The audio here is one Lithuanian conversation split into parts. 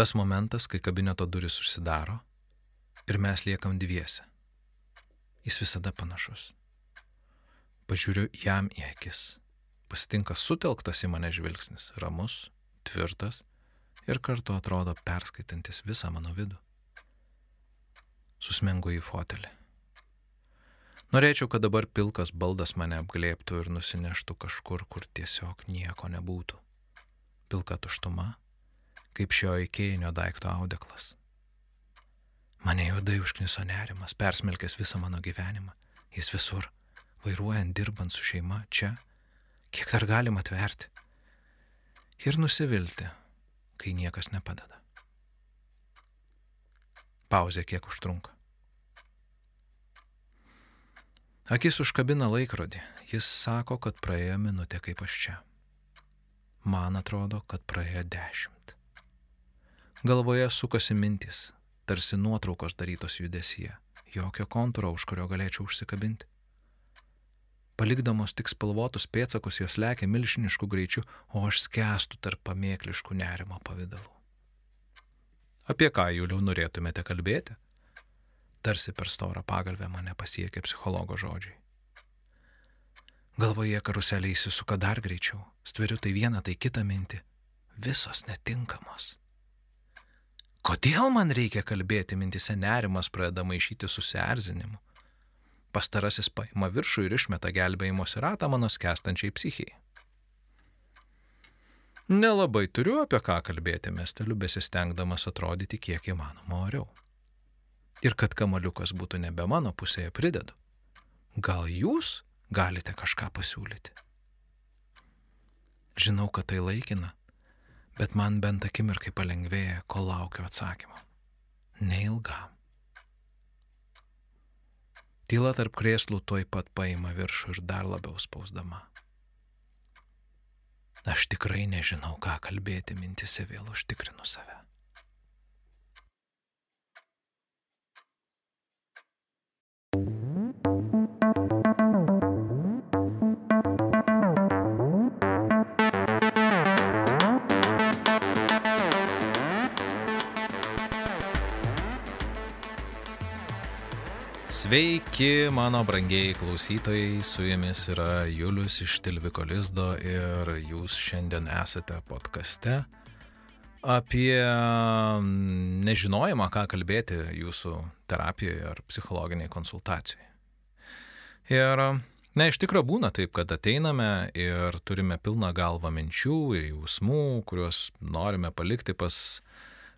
Tas momentas, kai kabineto duris užsidaro ir mes liekam dviese. Jis visada panašus. Pažiūriu jam į akis. Pasitinka sutelktas į mane žvilgsnis, ramus, tvirtas ir kartu atrodo perskaitantis visą mano vidų. Susmengu į fotelį. Norėčiau, kad dabar pilkas baldas mane apglėptų ir nusineštų kažkur, kur tiesiog nieko nebūtų. Pilka tuštuma, kaip šio įkėjinio daikto audeklas. Mane juodai užkniso nerimas, persmelkęs visą mano gyvenimą. Jis visur, vairuojant, dirbant su šeima, čia, kiek dar galim atverti. Ir nusivilti, kai niekas nepadeda. Pauzė kiek užtrunka. Akis užkabina laikrodį. Jis sako, kad praėjo minutė kaip aš čia. Man atrodo, kad praėjo dešimt. Galvoje sukasi mintis, tarsi nuotraukos darytos judesyje. Jokio kontūro, už kurio galėčiau užsikabinti. Palikdamos tik spalvotus pėtsakus jos lekia milžinišku greičiu, o aš skęstu tarp pamėkliškų nerimo pavydalų. Apie ką, Juliau, norėtumėte kalbėti? tarsi per storą pagalbę mane pasiekė psichologo žodžiai. Galvoje karuselė įsisuka dar greičiau, stveriu tai vieną, tai kitą mintį. Visos netinkamos. Kodėl man reikia kalbėti, mintise nerimas pradeda maišyti susierzinimu. Pastarasis paima viršų ir išmeta gelbėjimosi ratą mano skęstančiai psichijai. Nelabai turiu apie ką kalbėti, mesteliu besistengdamas atrodyti kiek įmanoma oriau. Ir kad kamaliukas būtų nebe mano pusėje pridedu. Gal jūs galite kažką pasiūlyti? Žinau, kad tai laikina, bet man bent akimirkai palengvėja, kol laukiu atsakymo. Neilgam. Tyla tarp krėslų tuoj pat paima viršų ir dar labiau spausdama. Aš tikrai nežinau, ką kalbėti, mintise vėl užtikrinu save. Sveiki, mano brangieji klausytojai, su jumis yra Julius iš Tilviko Lizdo ir jūs šiandien esate podkaste apie nežinojimą, ką kalbėti jūsų terapijoje ar psichologiniai konsultacijai. Ir, na, iš tikrųjų būna taip, kad ateiname ir turime pilną galvą minčių ir jausmų, kuriuos norime palikti pas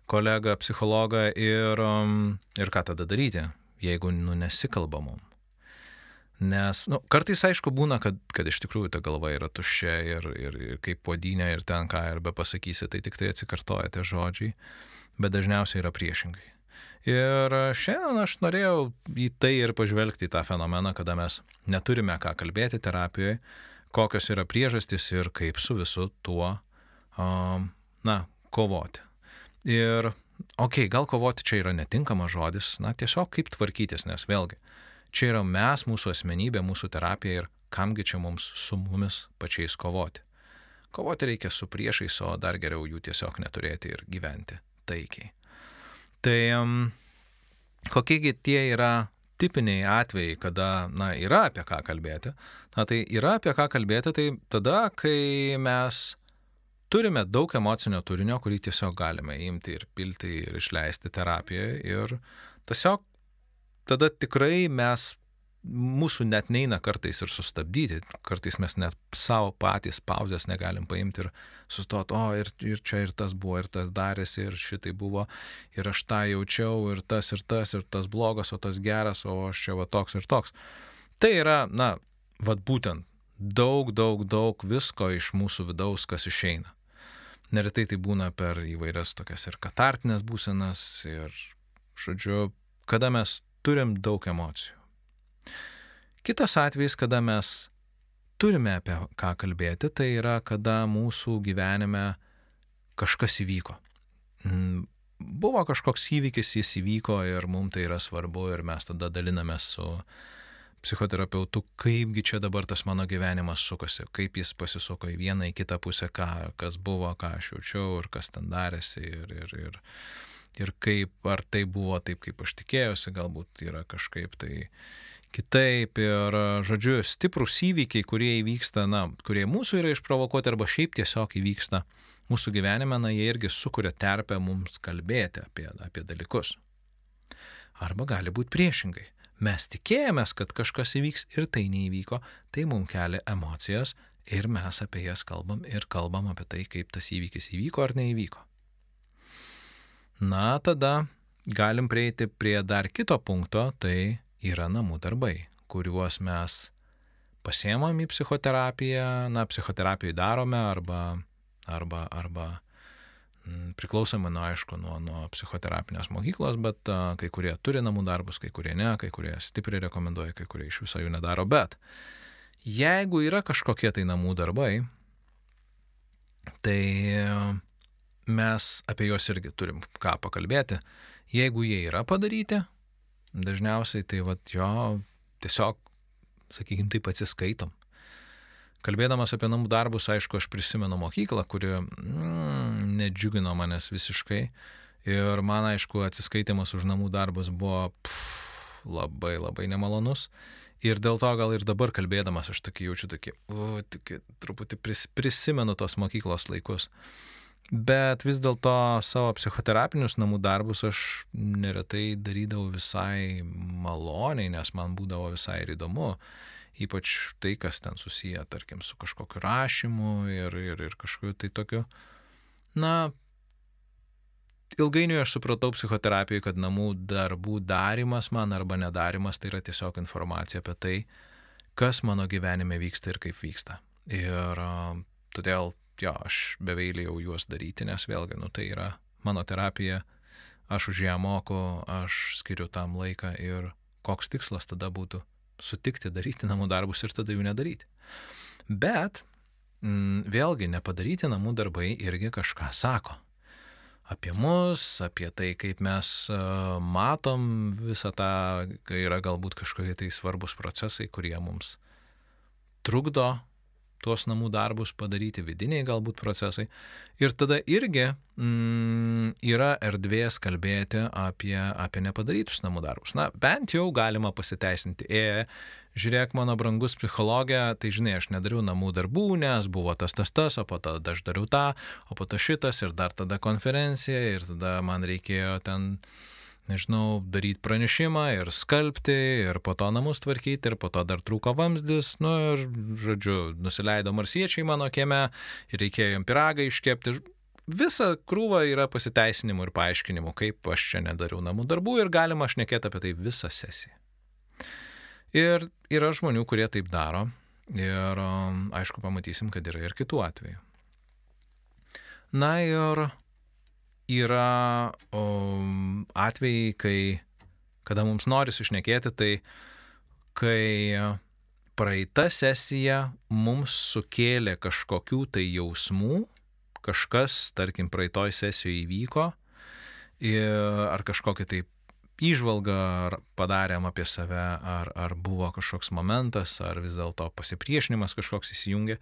kolegą, psichologą ir, ir ką tada daryti jeigu nu, nesikalba mum. Nes, nu, kartais aišku būna, kad, kad iš tikrųjų ta galva yra tuščia ir, ir, ir kaip podinė ir ten ką ir be pasakysi, tai tik tai atsikartoja tie žodžiai, bet dažniausiai yra priešingai. Ir šiandien aš norėjau į tai ir pažvelgti į tą fenomeną, kada mes neturime ką kalbėti terapijoje, kokios yra priežastys ir kaip su visu tuo, um, na, kovoti. Ir okei, okay, gal kovoti čia yra netinkamas žodis, na tiesiog kaip tvarkytis, nes vėlgi, čia yra mes, mūsų asmenybė, mūsų terapija ir kamgi čia mums su mumis pačiais kovoti. Kovoti reikia su priešais, o dar geriau jų tiesiog neturėti ir gyventi taikiai. Tai um, kokiegi tie yra tipiniai atvejai, kada, na, yra apie ką kalbėti. Na, tai yra apie ką kalbėti, tai tada, kai mes turime daug emocinio turinio, kurį tiesiog galime imti ir pilti ir išleisti terapijoje. Ir tiesiog tada tikrai mes, mūsų net neina kartais ir sustabdyti, kartais mes net savo patys pauzės negalim paimti ir sustoti, o ir, ir čia ir tas buvo, ir tas darėsi, ir šitai buvo, ir aš tą jaučiau, ir tas, ir tas, ir tas blogas, o tas geras, o aš čia va toks ir toks. Tai yra, na, vad būtent daug, daug, daug visko iš mūsų vidaus, kas išeina. Neretai tai būna per įvairias tokias ir katartinės būsenas ir, žodžiu, kada mes turim daug emocijų. Kitas atvejis, kada mes turime apie ką kalbėti, tai yra, kada mūsų gyvenime kažkas įvyko. Mm, buvo kažkoks įvykis, jis įvyko ir mums tai yra svarbu ir mes tada daliname su psichoterapeutu, kaipgi čia dabar tas mano gyvenimas sukasi, kaip jis pasisuko į vieną, į kitą pusę, ką, kas buvo, ką aš jaučiau ir kas ten darėsi ir, ir, ir, ir kaip, ar tai buvo taip, kaip aš tikėjausi, galbūt yra kažkaip tai kitaip ir, žodžiu, stiprus įvykiai, kurie įvyksta, na, kurie mūsų yra išprovokuoti arba šiaip tiesiog įvyksta mūsų gyvenime, na, jie irgi sukuria terpę mums kalbėti apie, apie dalykus. Arba gali būti priešingai. Mes tikėjomės, kad kažkas įvyks ir tai neįvyko, tai mums kelia emocijas ir mes apie jas kalbam ir kalbam apie tai, kaip tas įvykis įvyko ar neįvyko. Na, tada galim prieiti prie dar kito punkto, tai yra namų darbai, kuriuos mes pasiemam į psichoterapiją, na, psichoterapijai darome arba, arba, arba priklausomai nuo, aišku, nuo, nuo psichoterapinės mokyklos, bet a, kai kurie turi namų darbus, kai kurie ne, kai kurie stipriai rekomenduoja, kai kurie iš viso jų nedaro. Bet jeigu yra kažkokie tai namų darbai, tai mes apie juos irgi turim ką pakalbėti. Jeigu jie yra padaryti, dažniausiai tai vad jo tiesiog, sakykime, taip atsiskaitom. Kalbėdamas apie namų darbus, aišku, aš prisimenu mokyklą, kuri mm, nedžiugino manęs visiškai. Ir man, aišku, atsiskaitimas už namų darbus buvo pff, labai labai nemalonus. Ir dėl to gal ir dabar kalbėdamas aš tokį jaučiu tokį, o, tokį truputį pris, prisimenu tos mokyklos laikus. Bet vis dėlto savo psichoterapinius namų darbus aš neretai darydavau visai maloniai, nes man būdavo visai ir įdomu ypač tai, kas ten susiję, tarkim, su kažkokiu rašymu ir, ir, ir kažkokiu tai tokiu. Na, ilgainiui aš supratau psichoterapijoje, kad namų darbų darimas man arba nedarimas tai yra tiesiog informacija apie tai, kas mano gyvenime vyksta ir kaip vyksta. Ir todėl, jo, aš beveilėjau juos daryti, nes vėlgi, nu tai yra mano terapija, aš už ją moku, aš skiriu tam laiką ir koks tikslas tada būtų sutikti daryti namų darbus ir tada jų nedaryti. Bet m, mm, vėlgi nepadaryti namų darbai irgi kažką sako. Apie mus, apie tai, kaip mes uh, matom visą tą, kai yra galbūt kažkokie tai svarbus procesai, kurie mums trukdo tuos namų darbus padaryti, vidiniai galbūt procesai. Ir tada irgi mm, yra erdvės kalbėti apie, apie nepadarytus namų darbus. Na, bent jau galima pasiteisinti. E, žiūrėk, mano brangus psichologė, tai žinai, aš nedariau namų darbų, nes buvo tas, tas, tas, o po to aš dariau tą, o po to šitas ir dar tada konferencija ir tada man reikėjo ten nežinau, daryti pranešimą ir skalbti, ir po to namus tvarkyti, ir po to dar trūko vamzdis, nu ir, žodžiu, nusileido marsiečiai mano kieme, ir reikėjo jam piragą iškepti. Visa krūva yra pasiteisinimų ir paaiškinimų, kaip aš čia nedariau namų darbų ir galima šnekėti apie tai visą sesiją. Ir yra žmonių, kurie taip daro, ir um, aišku, pamatysim, kad yra ir kitų atvejų. Na ir yra um, atvejai, kai, kada mums norisi išnekėti, tai kai praeita sesija mums sukėlė kažkokių tai jausmų, kažkas, tarkim, praeitoj sesijoje įvyko, ar kažkokia tai įžvalga padarėm apie save, ar, ar buvo kažkoks momentas, ar vis dėlto pasipriešinimas kažkoks įsijungia.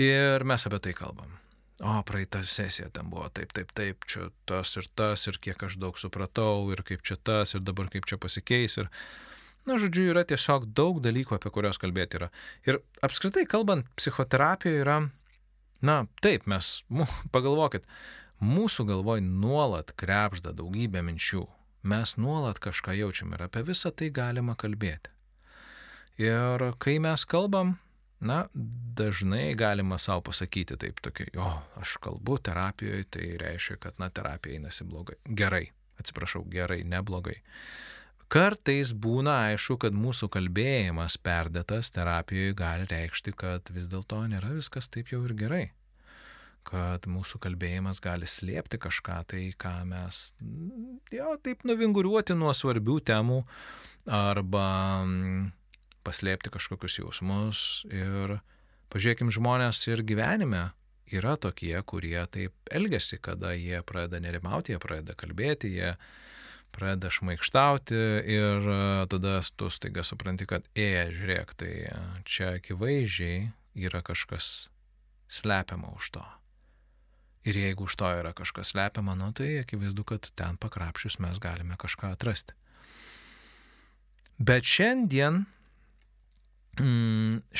Ir mes apie tai kalbam o praeitą sesiją ten buvo taip, taip, taip, čia tas ir tas, ir kiek aš daug supratau, ir kaip čia tas, ir dabar kaip čia pasikeis. Ir, na, žodžiu, yra tiesiog daug dalykų, apie kuriuos kalbėti yra. Ir apskritai kalbant, psichoterapija yra, na, taip, mes, pagalvokit, mūsų galvoj nuolat krepžda daugybė minčių. Mes nuolat kažką jaučiam ir apie visą tai galima kalbėti. Ir kai mes kalbam, Na, dažnai galima savo pasakyti taip tokia, jo, aš kalbu terapijoje, tai reiškia, kad, na, terapija einasi blogai. Gerai, atsiprašau, gerai, neblogai. Kartais būna aišku, kad mūsų kalbėjimas perdėtas terapijoje gali reikšti, kad vis dėlto nėra viskas taip jau ir gerai. Kad mūsų kalbėjimas gali slėpti kažką tai, ką mes, jo, taip nuvinguriuoti nuo svarbių temų arba paslėpti kažkokius jausmus ir pažiūrėkim žmonės ir gyvenime yra tokie, kurie taip elgesi, kada jie pradeda nerimauti, jie pradeda kalbėti, jie pradeda šmaikštauti ir e, tada tu staiga supranti, kad, ė, žiūrėk, tai čia akivaizdžiai yra kažkas slepiama už to. Ir jeigu už to yra kažkas slepiama, nu, tai akivaizdu, kad ten pakrapšius mes galime kažką atrasti. Bet šiandien,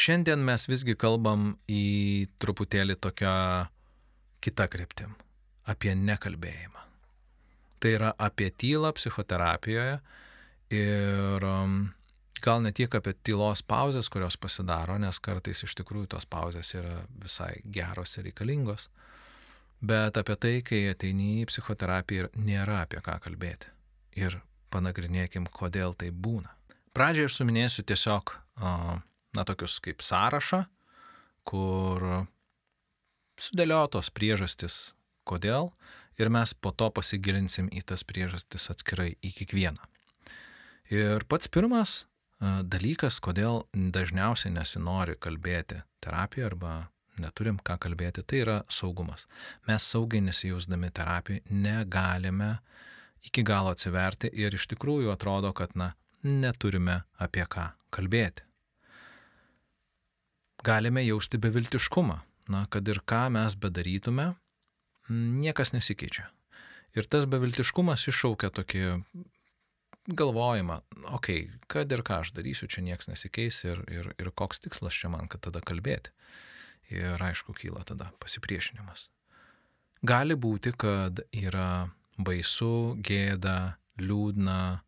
šiandien mes visgi kalbam į truputėlį tokią kitą kryptim - apie nekalbėjimą. Tai yra apie tylą psichoterapijoje ir um, gal ne tiek apie tylos pauzes, kurios pasidaro, nes kartais iš tikrųjų tos pauzės yra visai geros ir reikalingos, bet apie tai, kai ateini į psichoterapiją ir nėra apie ką kalbėti. Ir panagrinėkim, kodėl tai būna. Pradžiai aš suminėsiu tiesiog, na, tokius kaip sąrašą, kur sudėliotos priežastis, kodėl, ir mes po to pasigilinsim į tas priežastis atskirai į kiekvieną. Ir pats pirmas dalykas, kodėl dažniausiai nesinori kalbėti terapijoje arba neturim ką kalbėti, tai yra saugumas. Mes saugiai nesijausdami terapijoje negalime iki galo atsiverti ir iš tikrųjų atrodo, kad, na, neturime apie ką kalbėti. Galime jausti beviltiškumą, na, kad ir ką mes bedarytume, niekas nesikeičia. Ir tas beviltiškumas iššaukia tokį galvojimą, okei, okay, kad ir ką aš darysiu, čia niekas nesikeis ir, ir, ir koks tikslas čia man, kad tada kalbėti. Ir aišku, kyla tada pasipriešinimas. Gali būti, kad yra baisu, gėda, liūdna,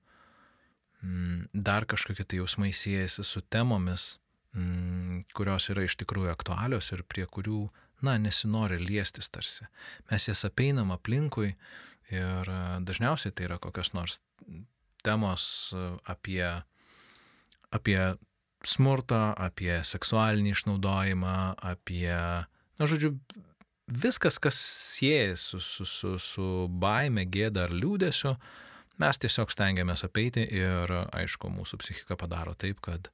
dar kažkokie tai jausmai siejasi su temomis, mm, kurios yra iš tikrųjų aktualios ir prie kurių, na, nesinori liestis tarsi. Mes jas apeinam aplinkui ir e, dažniausiai tai yra kokios nors temos e, apie, apie smurtą, apie seksualinį išnaudojimą, apie, na, žodžiu, viskas, kas siejasi su, su, su, su baime, gėda ar liūdėsiu, Mes tiesiog stengiamės apeiti ir, aišku, mūsų psichika padaro taip, kad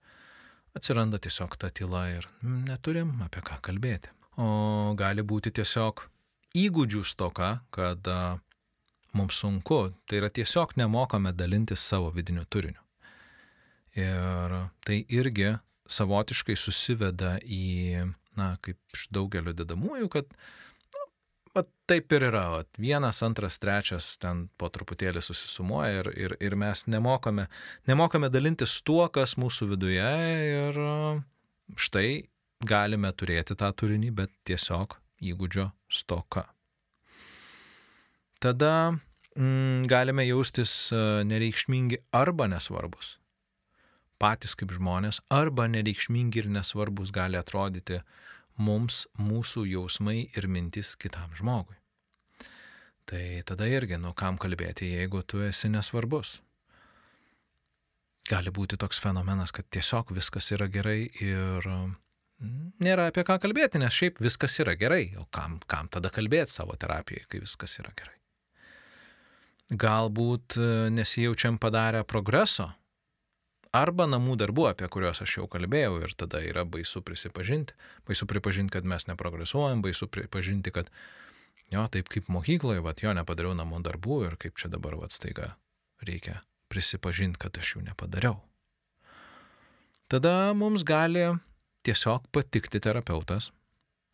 atsiranda tiesiog ta tyla ir neturim apie ką kalbėti. O gali būti tiesiog įgūdžių stoka, kad mums sunku, tai yra tiesiog nemokame dalintis savo vidiniu turiniu. Ir tai irgi savotiškai susiveda į, na, kaip iš daugelio dedamųjų, kad Vat taip ir yra. Vat vienas, antras, trečias ten po truputėlį susisumuoja ir, ir, ir mes nemokame, nemokame dalintis tuo, kas mūsų viduje ir štai galime turėti tą turinį, bet tiesiog įgūdžio stoka. Tada mm, galime jaustis nereikšmingi arba nesvarbus. Patys kaip žmonės arba nereikšmingi ir nesvarbus gali atrodyti mums mūsų jausmai ir mintis kitam žmogui. Tai tada irgi, nu kam kalbėti, jeigu tu esi nesvarbus. Gali būti toks fenomenas, kad tiesiog viskas yra gerai ir mm, nėra apie ką kalbėti, nes šiaip viskas yra gerai, o kam, kam tada kalbėti savo terapijoje, kai viskas yra gerai. Galbūt nesijaučiam padarę progreso arba namų darbų, apie kuriuos aš jau kalbėjau ir tada yra baisu prisipažinti, baisu pripažinti, kad mes neprogresuojam, baisu pripažinti, kad jo, taip kaip mokykloje, va, jo nepadariau namų darbų ir kaip čia dabar, va, staiga reikia prisipažinti, kad aš jų nepadariau. Tada mums gali tiesiog patikti terapeutas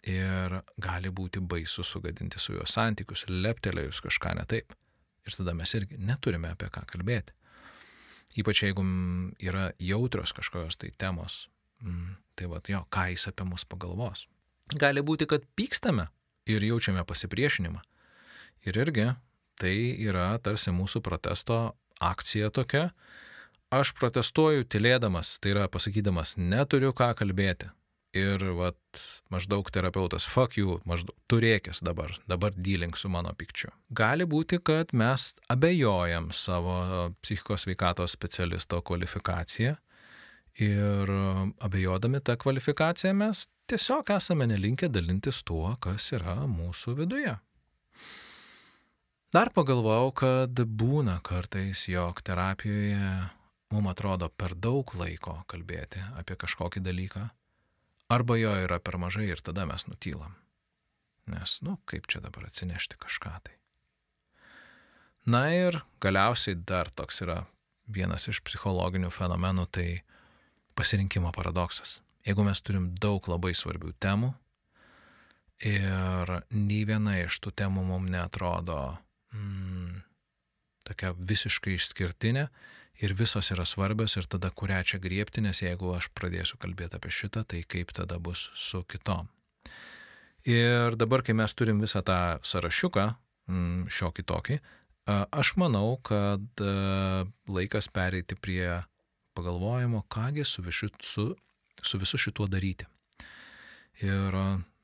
ir gali būti baisu sugadinti su juo santykius, leptelėjus kažką ne taip. Ir tada mes irgi neturime apie ką kalbėti. Ypač jeigu yra jautrios kažkokios tai temos. Tai va, jo, ką jis apie mus pagalvos. Gali būti, kad pykstame ir jaučiame pasipriešinimą. Ir irgi tai yra tarsi mūsų protesto akcija tokia. Aš protestuoju tylėdamas, tai yra pasakydamas, neturiu ką kalbėti ir vat, maždaug terapeutas, fuck you, maždaug turėkis dabar, dabar dealing su mano pikčiu. Gali būti, kad mes abejojam savo psichikos veikatos specialisto kvalifikaciją ir abejodami tą kvalifikaciją mes tiesiog esame nelinkę dalintis tuo, kas yra mūsų viduje. Dar pagalvojau, kad būna kartais, jog terapijoje mums atrodo per daug laiko kalbėti apie kažkokį dalyką Arba jo yra per mažai ir tada mes nutylam. Nes, nu, kaip čia dabar atsinešti kažką tai. Na ir galiausiai dar toks yra vienas iš psichologinių fenomenų, tai pasirinkimo paradoksas. Jeigu mes turim daug labai svarbių temų ir nei viena iš tų temų mums netrodo mm, tokia visiškai išskirtinė ir visos yra svarbios ir tada kurią čia griebti, nes jeigu aš pradėsiu kalbėti apie šitą, tai kaip tada bus su kitom. Ir dabar, kai mes turim visą tą sąrašiuką, mm, šiokį tokį, aš manau, kad laikas pereiti prie pagalvojimo, kągi su visu, su, su visu šituo daryti. Ir,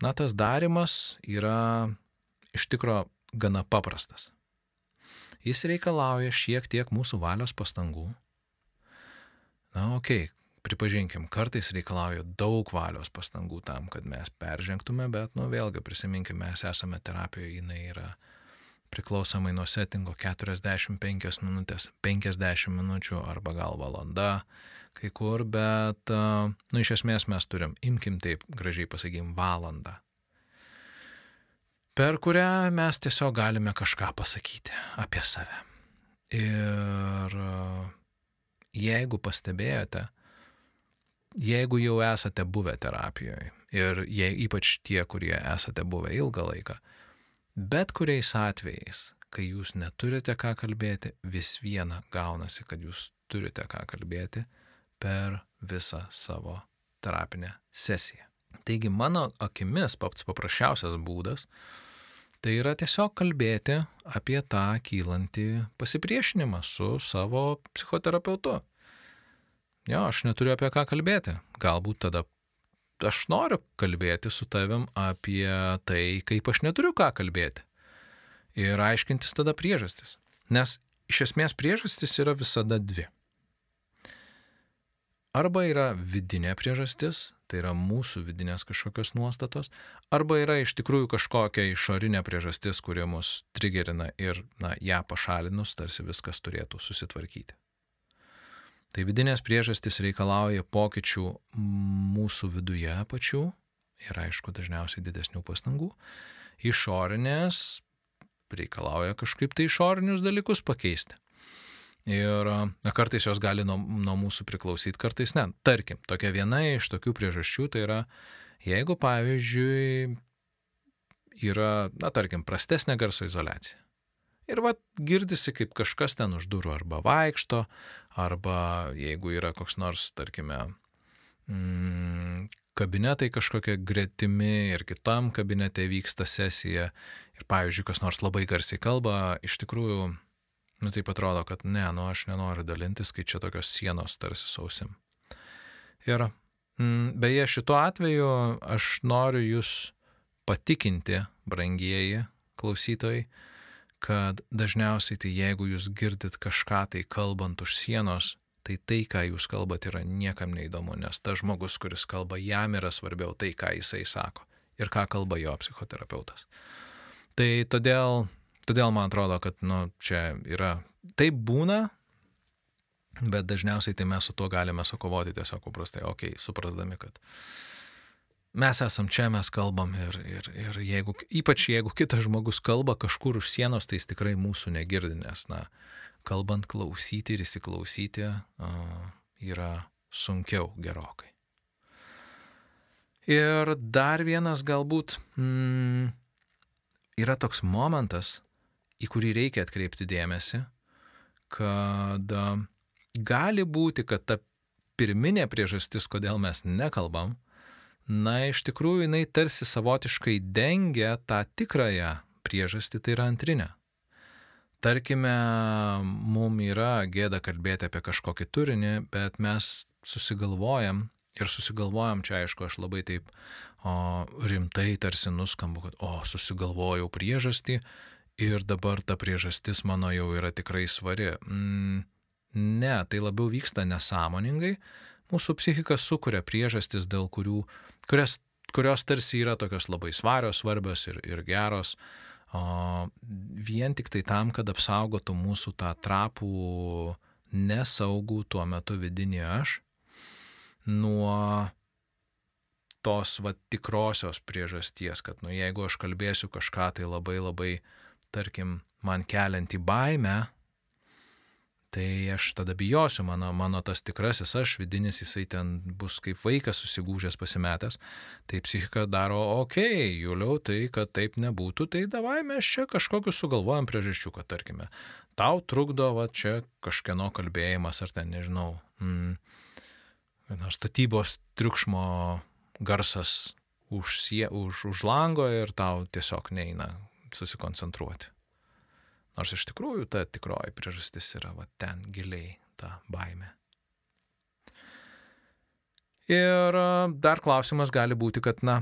na, tas darimas yra iš tikro gana paprastas. Jis reikalauja šiek tiek mūsų valios pastangų. Na, okei, okay, pripažinkim, kartais reikalauja daug valios pastangų tam, kad mes peržengtume, bet, nu, vėlgi prisiminkime, mes esame terapijoje, jinai yra priklausomai nuo settingo 45 minutės, 50 minučių arba gal valanda kai kur, bet, nu, iš esmės mes turim, imkim taip, gražiai pasakykim, valandą, per kurią mes tiesiog galime kažką pasakyti apie save. Ir jeigu pastebėjote, jeigu jau esate buvę terapijoje ir jei, ypač tie, kurie esate buvę ilgą laiką, bet kuriais atvejais, kai jūs neturite ką kalbėti, vis viena gaunasi, kad jūs turite ką kalbėti per visą savo terapinę sesiją. Taigi mano akimis pats paprasčiausias būdas tai yra tiesiog kalbėti apie tą kylantį pasipriešinimą su savo psichoterapeutu. Jo, aš neturiu apie ką kalbėti. Galbūt tada aš noriu kalbėti su tavim apie tai, kaip aš neturiu ką kalbėti. Ir aiškintis tada priežastis. Nes iš esmės priežastis yra visada dvi. Arba yra vidinė priežastis, tai yra mūsų vidinės kažkokios nuostatos, arba yra iš tikrųjų kažkokia išorinė priežastis, kuri mus trigerina ir na, ją pašalinus tarsi viskas turėtų susitvarkyti. Tai vidinės priežastys reikalauja pokyčių mūsų viduje pačių ir aišku dažniausiai didesnių pastangų. Išorinės reikalauja kažkaip tai išorinius dalykus pakeisti. Ir na, kartais jos gali nuo, nuo mūsų priklausyti, kartais ne. Tarkim, tokia viena iš tokių priežasčių tai yra, jeigu pavyzdžiui yra, na tarkim, prastesnė garso izolacija. Ir va girdisi, kaip kažkas ten už durų arba vaikšto, arba jeigu yra koks nors, tarkime, mm, kabinetai kažkokie gretimi ir kitam kabinete vyksta sesija ir, pavyzdžiui, kas nors labai garsiai kalba, iš tikrųjų, nu taip atrodo, kad ne, nu aš nenoriu dalintis, kai čia tokios sienos tarsi sausim. Ir mm, beje, šituo atveju aš noriu jūs patikinti, brangieji klausytojai, kad dažniausiai tai jeigu jūs girdit kažką tai kalbant už sienos, tai tai, ką jūs kalbat, yra niekam neįdomu, nes tas žmogus, kuris kalba, jam yra svarbiau tai, ką jisai sako ir ką kalba jo psichoterapeutas. Tai todėl, todėl man atrodo, kad nu, čia yra, taip būna, bet dažniausiai tai mes su tuo galime sukovoti tiesiog paprastai, okei, okay, suprasdami, kad mes esam čia, mes kalbam ir, ir, ir jeigu, ypač jeigu kitas žmogus kalba kažkur už sienos, tai jis tikrai mūsų negirdi, nes, na, kalbant klausyti ir įsiklausyti uh, yra sunkiau gerokai. Ir dar vienas galbūt mm, yra toks momentas, į kurį reikia atkreipti dėmesį, kad gali būti, kad ta pirminė priežastis, kodėl mes nekalbam, na, iš tikrųjų jinai tarsi savotiškai dengia tą tikrąją priežastį, tai yra antrinę. Tarkime, mum yra gėda kalbėti apie kažkokį turinį, bet mes susigalvojam ir susigalvojam, čia aišku, aš labai taip o, rimtai tarsi nuskambu, kad, o, susigalvojau priežastį ir dabar ta priežastis mano jau yra tikrai svari. Mm, ne, tai labiau vyksta nesąmoningai. Mūsų psichika sukuria priežastis, dėl kurių kurias, kurios tarsi yra tokios labai svarios, svarbios ir, ir geros, o, vien tik tai tam, kad apsaugotų mūsų tą trapų, nesaugų tuo metu vidinį aš nuo tos va tikrosios priežasties, kad nu jeigu aš kalbėsiu kažką tai labai labai tarkim, man kelianti baimę, tai aš tada bijosiu, mano, mano tas tikrasis aš vidinis, jisai ten bus kaip vaikas susigūžęs pasimetęs, tai psichika daro, okei, okay, Juliau, tai kad taip nebūtų, tai davai mes čia kažkokius sugalvojam priežasčių, kad tarkime, tau trukdo va čia kažkieno kalbėjimas ar ten, nežinau, mm, statybos triukšmo garsas už, sie, už, už lango ir tau tiesiog neina susikoncentruoti. Nors iš tikrųjų ta tikroji priežastis yra va ten giliai ta baime. Ir dar klausimas gali būti, kad, na,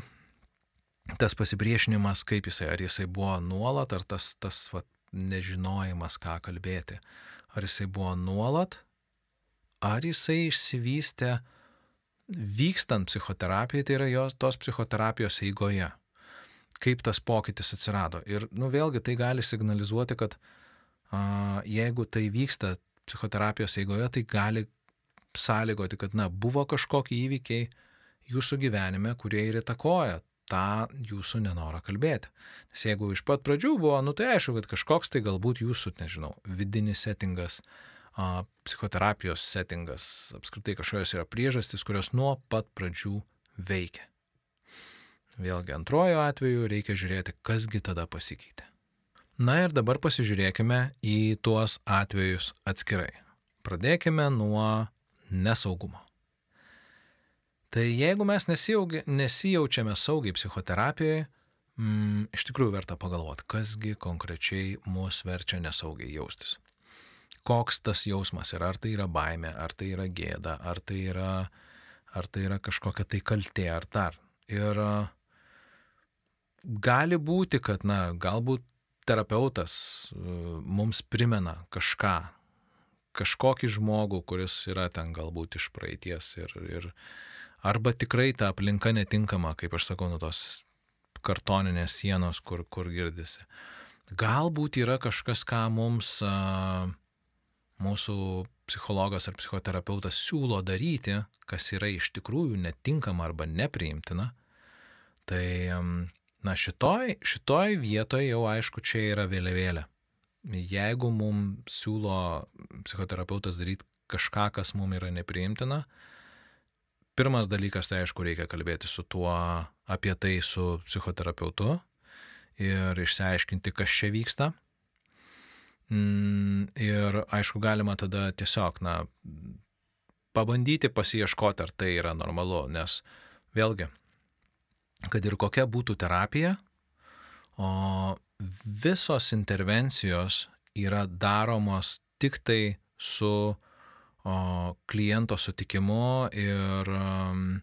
tas pasipriešinimas, kaip jisai, ar jisai buvo nuolat, ar tas, tas va, nežinojimas, ką kalbėti, ar jisai buvo nuolat, ar jisai išsivystė vykstant psichoterapijai, tai yra jo tos psichoterapijos eigoje kaip tas pokytis atsirado. Ir, nu, vėlgi tai gali signalizuoti, kad a, jeigu tai vyksta psichoterapijos eigoje, tai gali sąlygoti, kad, na, buvo kažkokie įvykiai jūsų gyvenime, kurie ir įtakoja tą jūsų nenorą kalbėti. Nes jeigu iš pat pradžių buvo, nu tai aišku, kad kažkoks tai galbūt jūsų, nežinau, vidinis settingas, a, psichoterapijos settingas, apskritai kažkokios yra priežastys, kurios nuo pat pradžių veikia. Vėlgi antrojo atveju reikia žiūrėti, kasgi tada pasikeitė. Na ir dabar pasižiūrėkime į tuos atvejus atskirai. Pradėkime nuo nesaugumo. Tai jeigu mes nesijaučiame saugiai psichoterapijoje, mm, iš tikrųjų verta pagalvoti, kasgi konkrečiai mus verčia nesaugiai jaustis. Koks tas jausmas yra, ar tai yra baime, ar tai yra gėda, ar tai yra, ar tai yra kažkokia tai kaltė, ar dar. Ir uh, gali būti, kad, na, galbūt terapeutas e, mums primena kažką, kažkokį žmogų, kuris yra ten galbūt iš praeities ir, ir arba tikrai ta aplinka netinkama, kaip aš sakau, nu tos kartoninės sienos, kur, kur girdisi. Galbūt yra kažkas, ką mums a, mūsų psichologas ar psichoterapeutas siūlo daryti, kas yra iš tikrųjų netinkama arba nepriimtina. Tai Na šitoj, šitoj vietoje jau aišku, čia yra vėliavėlė. Jeigu mums siūlo psichoterapeutas daryti kažką, kas mums yra nepriimtina, pirmas dalykas, tai aišku, reikia kalbėti su tuo apie tai su psichoterapeutu ir išsiaiškinti, kas čia vyksta. Mm, ir aišku, galima tada tiesiog, na, pabandyti pasieškoti, ar tai yra normalu, nes vėlgi, kad ir kokia būtų terapija, o visos intervencijos yra daromos tik tai su o, kliento sutikimu ir um,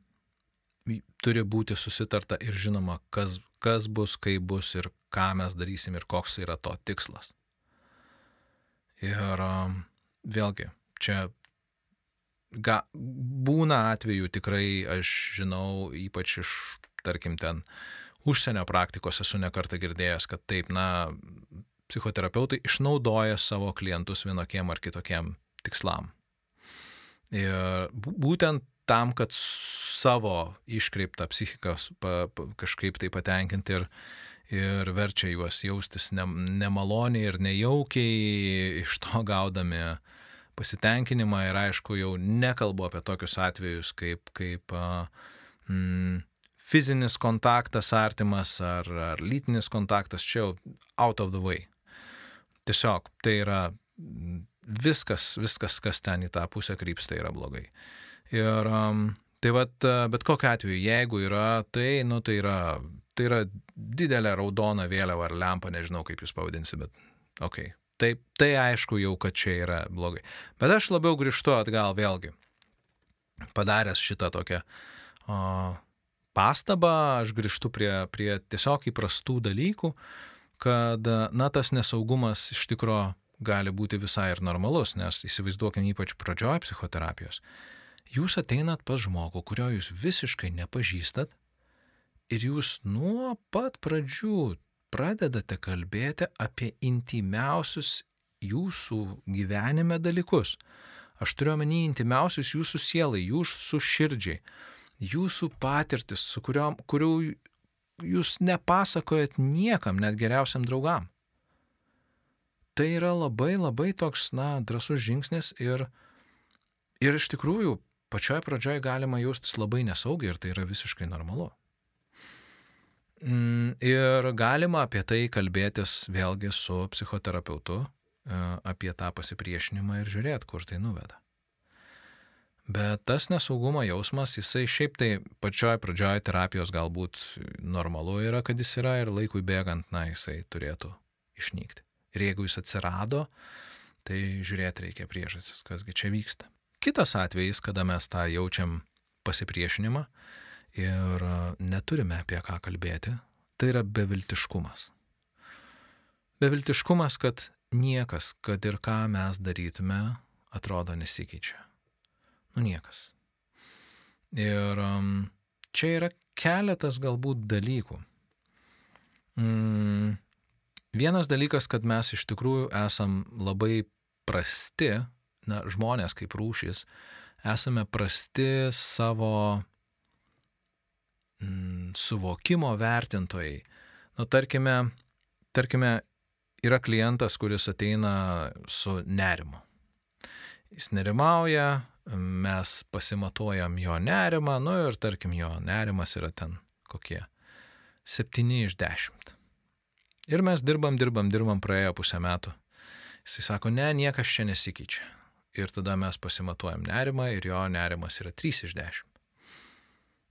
turi būti susitarta ir žinoma, kas, kas bus, kaip bus ir ką mes darysim ir koks yra to tikslas. Ir um, vėlgi, čia ga, būna atveju tikrai, aš žinau, ypač iš tarkim, ten užsienio praktikos esu nekartą girdėjęs, kad taip, na, psichoterapeutai išnaudoja savo klientus vienokiem ar kitokiem tikslam. Ir būtent tam, kad savo iškreiptą psichiką pa, pa, kažkaip tai patenkinti ir, ir verčia juos jaustis ne, nemaloniai ir nejaukiai, iš to gaudami pasitenkinimą ir aišku, jau nekalbu apie tokius atvejus kaip, kaip mm, fizinis kontaktas artimas ar, ar lytinis kontaktas, čia jau out of the way. Tiesiog tai yra viskas, viskas, kas ten į tą pusę krypsta, yra blogai. Ir um, tai vad, bet kokiu atveju, jeigu yra, tai, nu, tai yra, tai yra didelė raudona vėliava ar lempa, nežinau kaip jūs pavadinsi, bet ok. Tai, tai aišku jau, kad čia yra blogai. Bet aš labiau grįžtu atgal vėlgi, padaręs šitą tokią uh, pastabą, aš grįžtu prie, prie tiesiog įprastų dalykų, kad, na, tas nesaugumas iš tikro gali būti visai ir normalus, nes įsivaizduokime ypač pradžioje psichoterapijos. Jūs ateinat pas žmogų, kurio jūs visiškai nepažįstat ir jūs nuo pat pradžių pradedate kalbėti apie intimiausius jūsų gyvenime dalykus. Aš turiu omeny intimiausius jūsų sielai, jūsų širdžiai jūsų patirtis, su kuriuom, kurių jūs nepasakojat niekam, net geriausiam draugam. tai yra labai labai toks, na, drasus žingsnis ir, ir iš tikrųjų pačioje pradžioje galima jaustis labai nesaugiai ir tai yra visiškai normalu. Mm, ir galima apie tai kalbėtis vėlgi su psichoterapeutu, e, apie tą pasipriešinimą ir žiūrėti, kur tai nuveda. Bet tas nesaugumo jausmas, jisai šiaip tai pačioj pradžioj terapijos galbūt normalu yra, kad jis yra ir laikui bėgant, na, jisai turėtų išnykti. Ir jeigu jis atsirado, tai žiūrėti reikia priežastis, kasgi čia vyksta. Kitas atvejis, kada mes tą jaučiam pasipriešinimą ir neturime apie ką kalbėti, tai yra beviltiškumas. Beviltiškumas, kad niekas, kad ir ką mes darytume, atrodo nesikeičia Nu niekas. Ir um, čia yra keletas galbūt dalykų. Mm, vienas dalykas, kad mes iš tikrųjų esam labai prasti, na, žmonės kaip rūšis, esame prasti savo mm, suvokimo vertintojai. Nu, tarkime, tarkime, yra klientas, kuris ateina su nerimu. Jis nerimauja, mes pasimatuojam jo nerimą, nu ir tarkim jo nerimas yra ten kokie 7 iš 10. Ir mes dirbam, dirbam, dirbam praėjo pusę metų. Jisai sako, ne, niekas čia nesikeičia. Ir tada mes pasimatuojam nerimą ir jo nerimas yra 3 iš 10.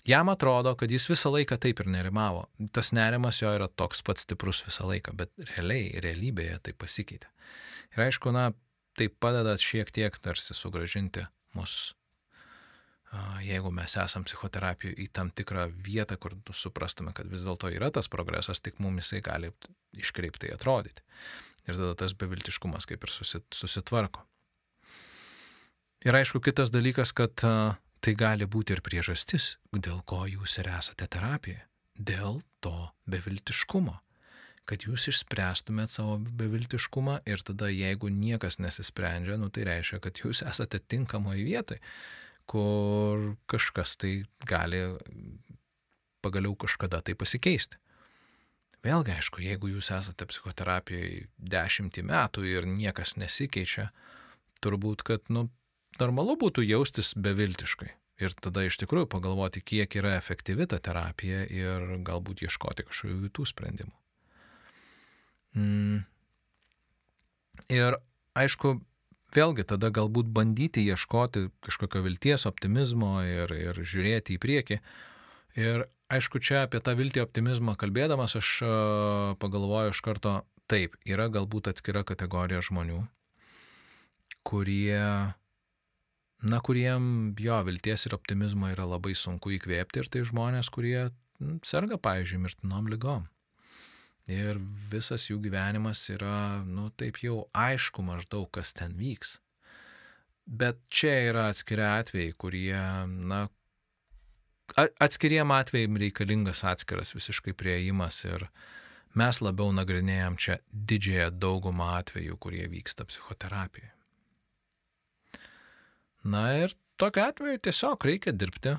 Jam atrodo, kad jis visą laiką taip ir nerimavo. Tas nerimas jo yra toks pats stiprus visą laiką, bet realiai, realybėje tai pasikeitė. Ir aišku, na, tai padeda šiek tiek tarsi sugražinti mus, jeigu mes esam psichoterapijoje į tam tikrą vietą, kur suprastume, kad vis dėlto yra tas progresas, tik mums jisai gali iškreiptai atrodyti. Ir tada tas beviltiškumas kaip ir susitvarko. Ir aišku, kitas dalykas, kad tai gali būti ir priežastis, dėl ko jūs ir esate terapijoje. Dėl to beviltiškumo kad jūs išspręstumėt savo beviltiškumą ir tada jeigu niekas nesisprendžia, nu, tai reiškia, kad jūs esate tinkamoje vietoje, kur kažkas tai gali pagaliau kažkada tai pasikeisti. Vėlgi, aišku, jeigu jūs esate psichoterapijoje dešimtį metų ir niekas nesikeičia, turbūt, kad, nu, normalu būtų jaustis beviltiškai. Ir tada iš tikrųjų pagalvoti, kiek yra efektyvi ta terapija ir galbūt ieškoti kažkokių kitų sprendimų. Mm. Ir aišku, vėlgi tada galbūt bandyti ieškoti kažkokio vilties, optimizmo ir, ir žiūrėti į priekį. Ir aišku, čia apie tą viltį optimizmą kalbėdamas aš pagalvoju iš karto, taip, yra galbūt atskira kategorija žmonių, kurie, na, kuriem jo vilties ir optimizmo yra labai sunku įkvėpti ir tai žmonės, kurie serga, pavyzdžiui, mirtinom lygom. Ir visas jų gyvenimas yra, nu taip jau aišku maždaug, kas ten vyks. Bet čia yra atskiri atvejai, kurie, na, atskiriem atvejim reikalingas atskiras visiškai prieimas ir mes labiau nagrinėjom čia didžiąją daugumą atvejų, kurie vyksta psichoterapijoje. Na ir tokiu atveju tiesiog reikia dirbti,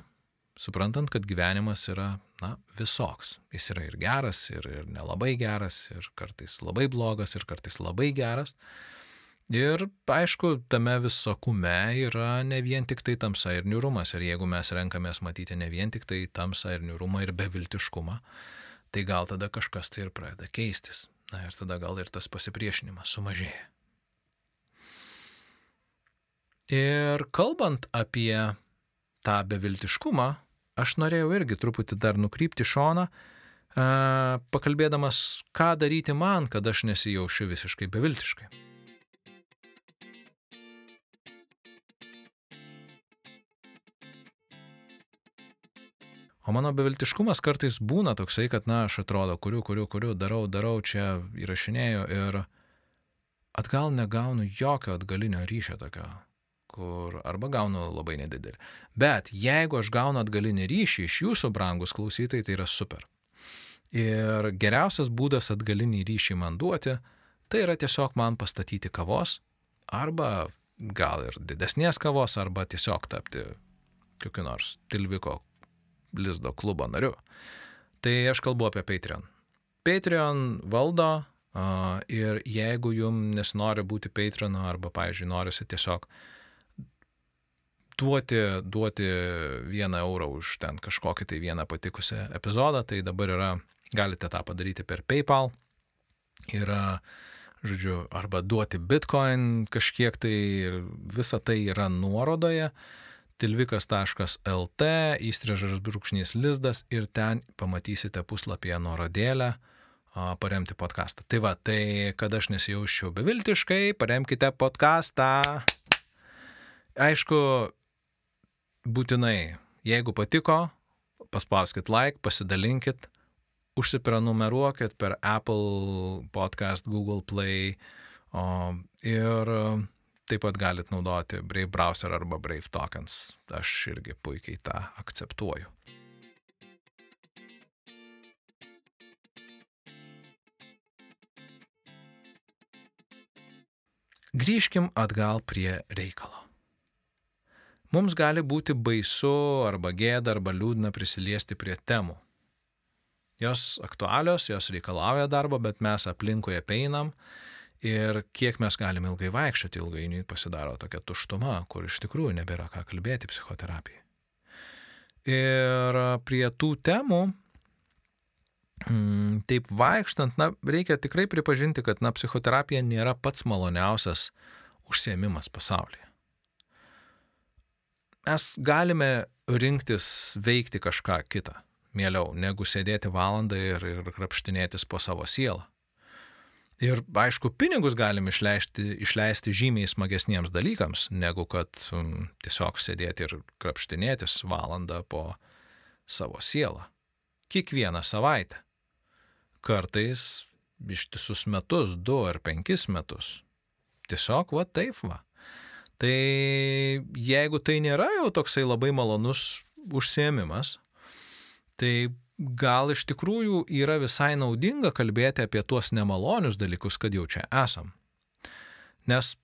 suprantant, kad gyvenimas yra na, visoks. Jis yra ir geras, ir, ir nelabai geras, ir kartais labai blogas, ir kartais labai geras. Ir aišku, tame visokume yra ne vien tik tai tamsa ir niurumas. Ir jeigu mes renkamės matyti ne vien tik tai tamsą ir niurumą ir beviltiškumą, tai gal tada kažkas tai ir pradeda keistis. Na ir tada gal ir tas pasipriešinimas sumažėja. Ir kalbant apie tą beviltiškumą, aš norėjau irgi truputį dar nukrypti šoną, pakalbėdamas, ką daryti man, kad aš nesijaučiu visiškai beviltiškai. O mano beviltiškumas kartais būna toksai, kad, na, aš atrodo, kuriu, kuriu, kuriu, darau, darau, čia įrašinėjau ir atgal negaunu jokio atgalinio ryšio tokio kur arba gaunu labai nedidelį. Bet jeigu aš gaunu atgalinį ryšį iš jūsų brangus klausytojai, tai yra super. Ir geriausias būdas atgalinį ryšį man duoti, tai yra tiesiog man pastatyti kavos, arba gal ir didesnės kavos, arba tiesiog tapti kokiu nors Tilviko lizdo klubo nariu. Tai aš kalbu apie Patreon. Patreon valdo Ir jeigu jums nesinori būti patrono arba, pavyzdžiui, norisi tiesiog duoti, duoti vieną eurą už ten kažkokį tai vieną patikusią epizodą, tai dabar yra, galite tą padaryti per PayPal. Yra, žodžiu, arba duoti bitcoin kažkiek tai, visa tai yra nuorodoje tilvikas.lt, įstrižas brūkšnys lizdas ir ten pamatysite puslapyje nuorodėlę paremti podcastą. Tai va, tai kad aš nesijausčiau beviltiškai, paremkite podcastą. Aišku, būtinai, jeigu patiko, paspauskit like, pasidalinkit, užsiprenumeruokit per Apple podcast, Google Play o, ir taip pat galit naudoti Brave Browser arba Brave Tokens. Aš irgi puikiai tą akceptuoju. Grįžkim atgal prie reikalo. Mums gali būti baisu arba gėda arba liūdna prisiliesti prie temų. Jos aktualios, jos reikalauja darbo, bet mes aplinkui apeinam ir kiek mes galime ilgai vaikščioti, ilgainiui pasidaro tokia tuštuma, kur iš tikrųjų nebėra ką kalbėti psichoterapijai. Ir prie tų temų mm, taip vaikštant, na, reikia tikrai pripažinti, kad, na, psichoterapija nėra pats maloniausias užsiemimas pasaulyje. Mes galime rinktis veikti kažką kitą, mieliau, negu sėdėti valandą ir, ir krapštinėtis po savo sielą. Ir aišku, pinigus galim išleisti, išleisti žymiai smagesniems dalykams, negu kad um, tiesiog sėdėti ir krapštinėtis valandą po savo sielą. Kiekvieną savaitę kartais ištisus metus, du ar penkis metus. Tiesiog va taip va. Tai jeigu tai nėra jau toksai labai malonus užsiemimas, tai gal iš tikrųjų yra visai naudinga kalbėti apie tuos nemalonius dalykus, kad jau čia esam. Nes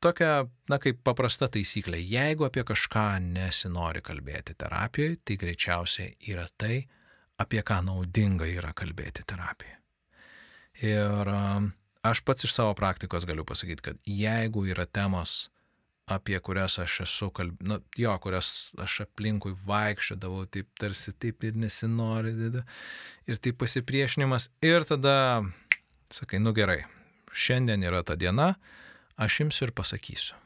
tokia, na kaip paprasta taisyklė, jeigu apie kažką nesinori kalbėti terapijoje, tai greičiausiai yra tai, apie ką naudinga yra kalbėti terapijoje. Ir aš pats iš savo praktikos galiu pasakyti, kad jeigu yra temos, apie kurias aš esu kalb... nu, jo, kurias aš aplinkui vaikščiodavau, taip tarsi taip ir nesinori, ir taip pasipriešinimas, ir tada sakai, nu gerai, šiandien yra ta diena, aš jums ir pasakysiu.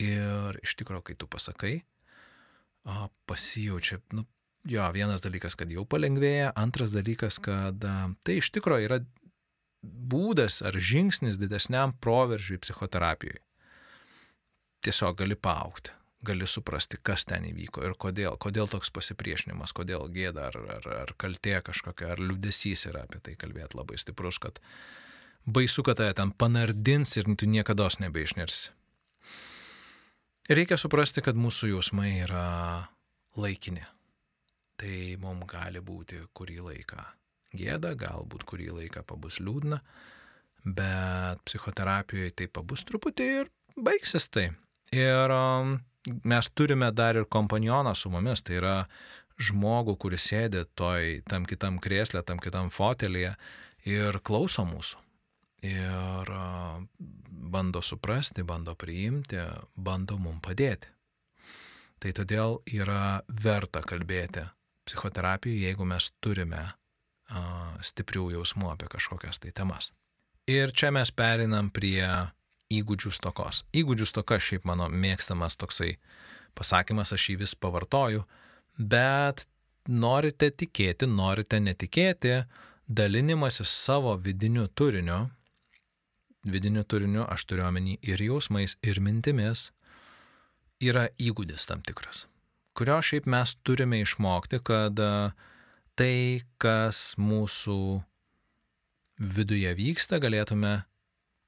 Ir iš tikrųjų, kai tu pasakai, pasijaučia, nu, jo, vienas dalykas, kad jau palengvėja, antras dalykas, kad tai iš tikrųjų yra būdas ar žingsnis didesniam proveržiui psichoterapijoje. Tiesiog gali paaukti, gali suprasti, kas ten įvyko ir kodėl, kodėl toks pasipriešinimas, kodėl gėda ar, ar, ar kaltė kažkokia, ar liūdėsys yra apie tai kalbėti labai stiprus, kad baisu, kad tave ten panardins ir tu niekada nebeišnirsi. Reikia suprasti, kad mūsų jausmai yra laikini. Tai mums gali būti kurį laiką gėda, galbūt kurį laiką pabus liūdna, bet psichoterapijoje tai pabus truputį ir baigsis tai. Ir um, mes turime dar ir kompanioną su mumis, tai yra žmogų, kuris sėdi toj tam kitam krėslė, tam kitam fotelėje ir klauso mūsų. Ir uh, bando suprasti, bando priimti, bando mum padėti. Tai todėl yra verta kalbėti psichoterapijoje, jeigu mes turime stiprių jausmų apie kažkokias tai temas. Ir čia mes perinam prie įgūdžių stokos. Įgūdžių stoka šiaip mano mėgstamas toksai pasakymas, aš jį vis pavartoju, bet norite tikėti, norite netikėti, dalinimasis savo vidiniu turiniu, vidiniu turiniu aš turiu omeny ir jausmais, ir mintimis, yra įgūdis tam tikras, kurio šiaip mes turime išmokti, kad uh, tai, kas mūsų viduje vyksta, galėtume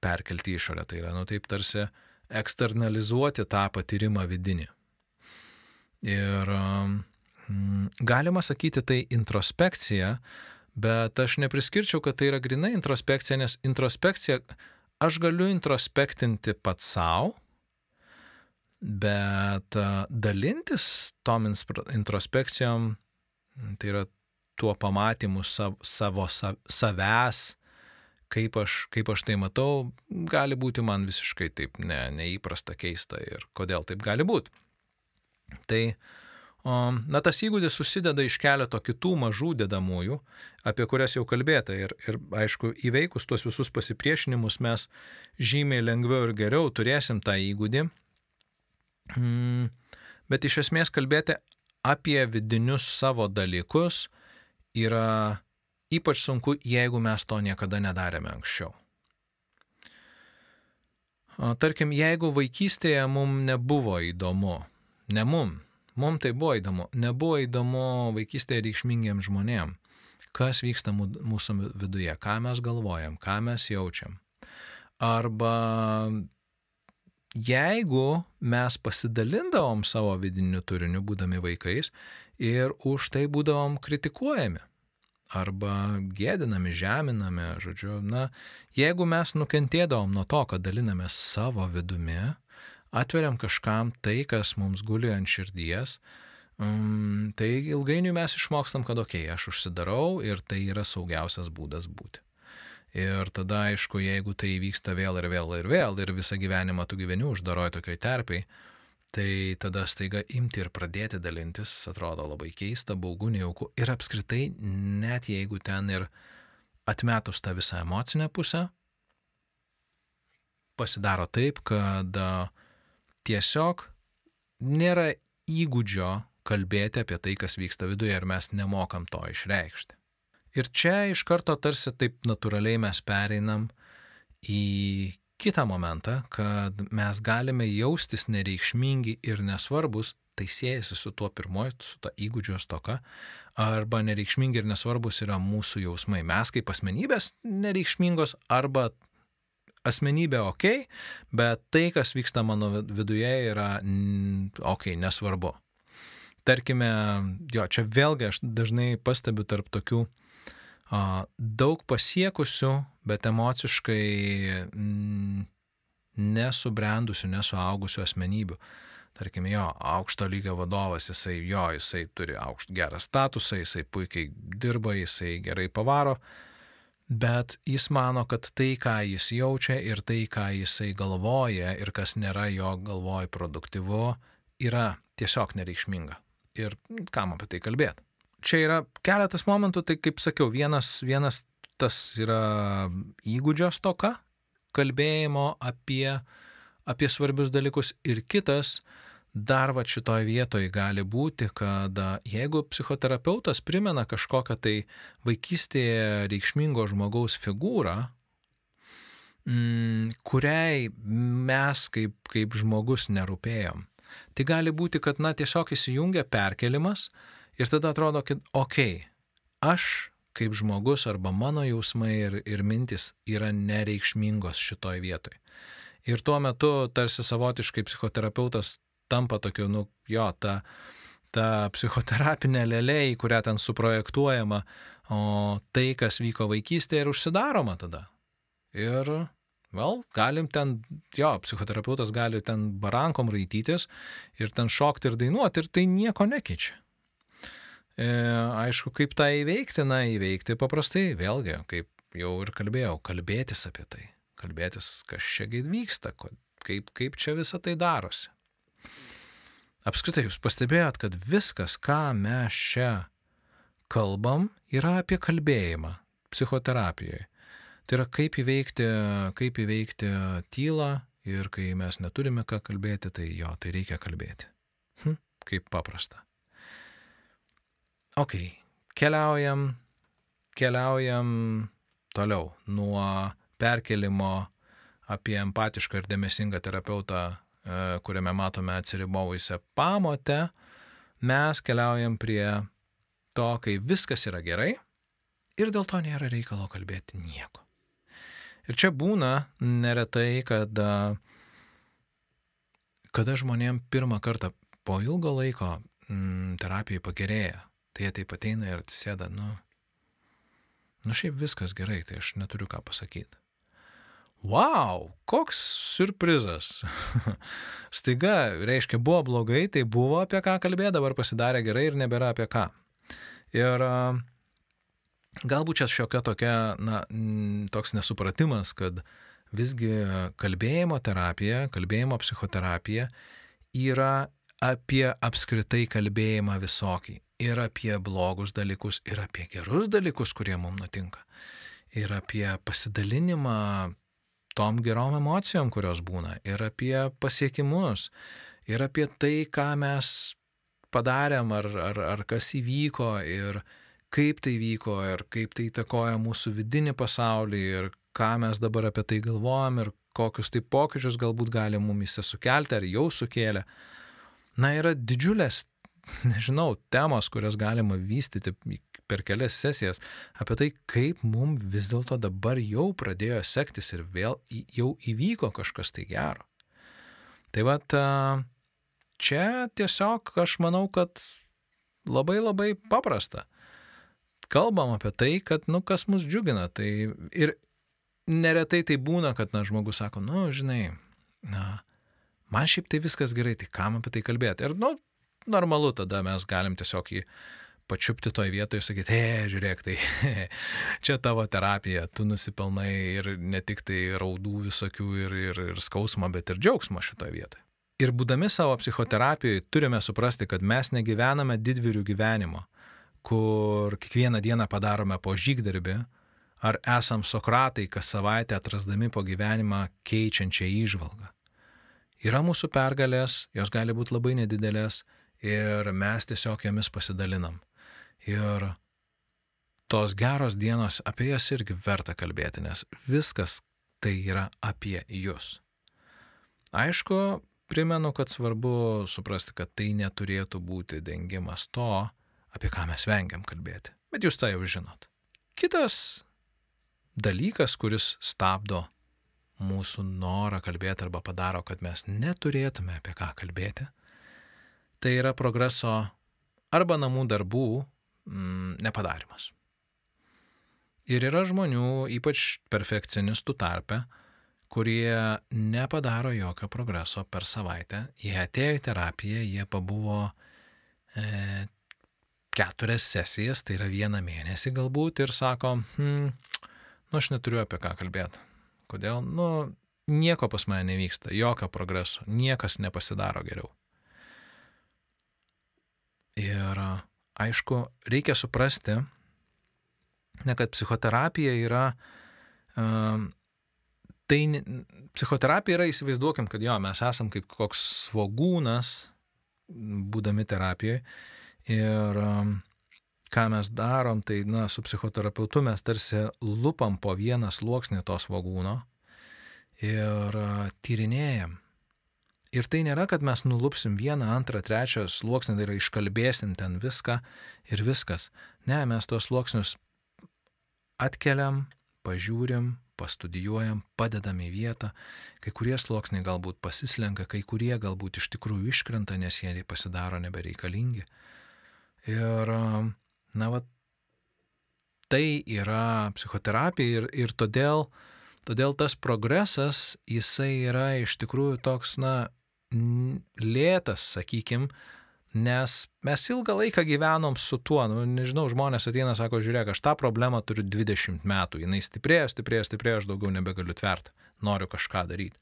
perkelti išorę. Tai yra, nu taip tarsi eksternalizuoti tą patyrimą vidinį. Ir mm, galima sakyti tai introspekcija, bet aš nepriskirčiau, kad tai yra grinai introspekcija, nes introspekcija aš galiu introspektinti pats savo, bet dalintis tom introspekcijom, tai yra tuo pamatymu savo, savo savęs kaip aš, kaip aš tai matau, gali būti man visiškai taip ne, neįprasta, keista ir kodėl taip gali būti. Tai, na, tas įgūdis susideda iš keleto kitų mažų dedamųjų, apie kurias jau kalbėta. Ir, ir aišku, įveikus tuos visus pasipriešinimus mes žymiai lengviau ir geriau turėsim tą įgūdį. Mm, bet iš esmės kalbėti apie vidinius savo dalykus yra ypač sunku, jeigu mes to niekada nedarėme anksčiau. Tarkim, jeigu vaikystėje mums nebuvo įdomu, ne mum, mum tai buvo įdomu, nebuvo įdomu vaikystėje reikšmingiam žmonėm, kas vyksta mūsų viduje, ką mes galvojam, ką mes jaučiam. Arba jeigu mes pasidalindavom savo vidiniu turiniu, būdami vaikais, ir už tai būdavom kritikuojami arba gėdinami, žeminami, žodžiu, na, jeigu mes nukentėdavom nuo to, kad dalinamės savo vidumi, atveriam kažkam tai, kas mums guli ant širdies, um, tai ilgainiui mes išmokstam, kad okei, okay, aš užsidarau ir tai yra saugiausias būdas būti. Ir tada, aišku, jeigu tai vyksta vėl ir vėl ir vėl ir visą gyvenimą tu gyveni uždaroj tokioj terpiai, tai tada staiga imti ir pradėti dalintis atrodo labai keista, baugu, nejauku. Ir apskritai, net jeigu ten ir atmetus tą visą emocinę pusę, pasidaro taip, kad tiesiog nėra įgūdžio kalbėti apie tai, kas vyksta viduje ir mes nemokam to išreikšti. Ir čia iš karto tarsi taip natūraliai mes pereinam į kitą momentą, kad mes galime jaustis nereikšmingi ir nesvarbus, tai siejasi su tuo pirmoju, su ta įgūdžio stoka, arba nereikšmingi ir nesvarbus yra mūsų jausmai. Mes kaip asmenybės nereikšmingos arba asmenybė ok, bet tai, kas vyksta mano viduje, yra ok, nesvarbu. Tarkime, jo, čia vėlgi aš dažnai pastebiu tarp tokių daug pasiekusių, bet emociškai mm, nesubrendusių, nesuaugusių asmenybių. Tarkime, jo, aukšto lygio vadovas, jisai, jo, jisai turi aukštą gerą statusą, jisai puikiai dirba, jisai gerai pavaro, bet jis mano, kad tai, ką jis jaučia ir tai, ką jisai galvoja ir kas nėra jo galvoj produktyvu, yra tiesiog nereikšminga. Ir kam apie tai kalbėti? čia yra keletas momentų, tai kaip sakiau, vienas, vienas tas yra įgūdžio stoka, kalbėjimo apie, apie svarbius dalykus. Ir kitas, dar va šitoje vietoje gali būti, kad jeigu psichoterapeutas primena kažkokią tai vaikystėje reikšmingo žmogaus figūrą, mm, kuriai mes kaip, kaip žmogus nerūpėjom, tai gali būti, kad na, tiesiog įsijungia perkelimas, Ir tada atrodo, kad okei, okay, aš kaip žmogus arba mano jausmai ir, ir mintis yra nereikšmingos šitoj vietoj. Ir tuo metu tarsi savotiškai psichoterapeutas tampa tokiu, nu, jo, ta, ta psichoterapinė lėlė, į kurią ten suprojektuojama, o tai, kas vyko vaikystėje, ir užsidaroma tada. Ir, gal, galim ten, jo, psichoterapeutas gali ten barankom raitytis ir ten šokti ir dainuoti, ir tai nieko nekeičia. E, aišku, kaip tą įveikti, na, įveikti paprastai, vėlgi, kaip jau ir kalbėjau, kalbėtis apie tai, kalbėtis, kas čiagi vyksta, kaip, kaip čia visa tai darosi. Apskritai, jūs pastebėjot, kad viskas, ką mes čia kalbam, yra apie kalbėjimą psichoterapijoje. Tai yra kaip įveikti, kaip įveikti tylą ir kai mes neturime ką kalbėti, tai jo, tai reikia kalbėti. Hm, kaip paprasta. Ok, keliaujam, keliaujam toliau nuo perkelimo apie empatišką ir dėmesingą terapeutą, e, kuriame matome atsiribovusią pamotę, mes keliaujam prie to, kai viskas yra gerai ir dėl to nėra reikalo kalbėti nieko. Ir čia būna neretai, kad kada žmonėm pirmą kartą po ilgo laiko mm, terapijai pagerėja, Tai jie taip ateina ir atsisėda, nu, nu šiaip viskas gerai, tai aš neturiu ką pasakyti. Wow, koks surprizas. Staiga, reiškia, buvo blogai, tai buvo apie ką kalbėti, dabar pasidarė gerai ir nebėra apie ką. Ir galbūt čia šiokia tokia, na, toks nesupratimas, kad visgi kalbėjimo terapija, kalbėjimo psichoterapija yra apie apskritai kalbėjimą visokį. Ir apie blogus dalykus, ir apie gerus dalykus, kurie mums nutinka. Ir apie pasidalinimą tom gerom emocijom, kurios būna. Ir apie pasiekimus. Ir apie tai, ką mes padarėm, ar, ar, ar kas įvyko. Ir kaip tai vyko. Ir kaip tai įtakoja mūsų vidinį pasaulį. Ir ką mes dabar apie tai galvojam. Ir kokius tai pokyčius galbūt gali mumise sukelti, ar jau sukėlė na, yra didžiulės, nežinau, temos, kurias galima vystyti per kelias sesijas, apie tai, kaip mums vis dėlto dabar jau pradėjo sektis ir vėl jau įvyko kažkas tai gero. Tai va, čia tiesiog aš manau, kad labai labai paprasta. Kalbam apie tai, kad, nu, kas mus džiugina. Tai ir neretai tai būna, kad, na, žmogus sako, nu, žinai, na, man šiaip tai viskas gerai, tai kam apie tai kalbėti. Ir, nu, normalu, tada mes galim tiesiog jį pačiupti toje vietoje ir sakyti, hei, žiūrėk, tai čia tavo terapija, tu nusipelnai ir ne tik tai raudų visokių ir, ir, ir skausmą, bet ir džiaugsmą šitoje vietoje. Ir būdami savo psichoterapijoje turime suprasti, kad mes negyvename didvirių gyvenimo, kur kiekvieną dieną padarome po žygdarbį, ar esam Sokratai, kas savaitę atrasdami po gyvenimą keičiančią įžvalgą. Yra mūsų pergalės, jos gali būti labai nedidelės ir mes tiesiog jomis pasidalinam. Ir tos geros dienos, apie jas irgi verta kalbėti, nes viskas tai yra apie jūs. Aišku, primenu, kad svarbu suprasti, kad tai neturėtų būti dengimas to, apie ką mes vengiam kalbėti. Bet jūs tai jau žinot. Kitas dalykas, kuris stabdo mūsų norą kalbėti arba padaro, kad mes neturėtume apie ką kalbėti, tai yra progreso arba namų darbų mm, nepadarimas. Ir yra žmonių, ypač perfekcionistų tarpe, kurie nepadaro jokio progreso per savaitę. Jie atėjo į terapiją, jie pabuvo e, keturias sesijas, tai yra vieną mėnesį galbūt, ir sako, hm, nu aš neturiu apie ką kalbėti. Kodėl? Nu, nieko pas mane nevyksta, jokio progreso, niekas nepasidaro geriau. Ir aišku, reikia suprasti, ne kad psichoterapija yra, tai psichoterapija yra, įsivaizduokim, kad jo, mes esam kaip koks svogūnas, būdami terapijoje. Ir ką mes darom, tai, na, su psichoterapeutu mes tarsi lupam po vieną sluoksnį to svagūno ir tyrinėjam. Ir tai nėra, kad mes nulupsim vieną, antrą, trečią sluoksnį, tai yra iškalbėsim ten viską ir viskas. Ne, mes tuos sluoksnius atkeliam, pažiūrim, pastudijuojam, padedam į vietą. Kai kurie sluoksniai galbūt pasislenka, kai kurie galbūt iš tikrųjų iškrenta, nes jie pasidaro nebereikalingi. Ir Na, va, tai yra psichoterapija ir, ir todėl, todėl tas progresas, jisai yra iš tikrųjų toks, na, lėtas, sakykim, nes mes ilgą laiką gyvenom su tuo, nu, nežinau, žmonės ateina, sako, žiūrėk, aš tą problemą turiu 20 metų, jinai stiprėjo, stiprėjo, stiprėjo, aš daugiau nebegaliu tverti, noriu kažką daryti.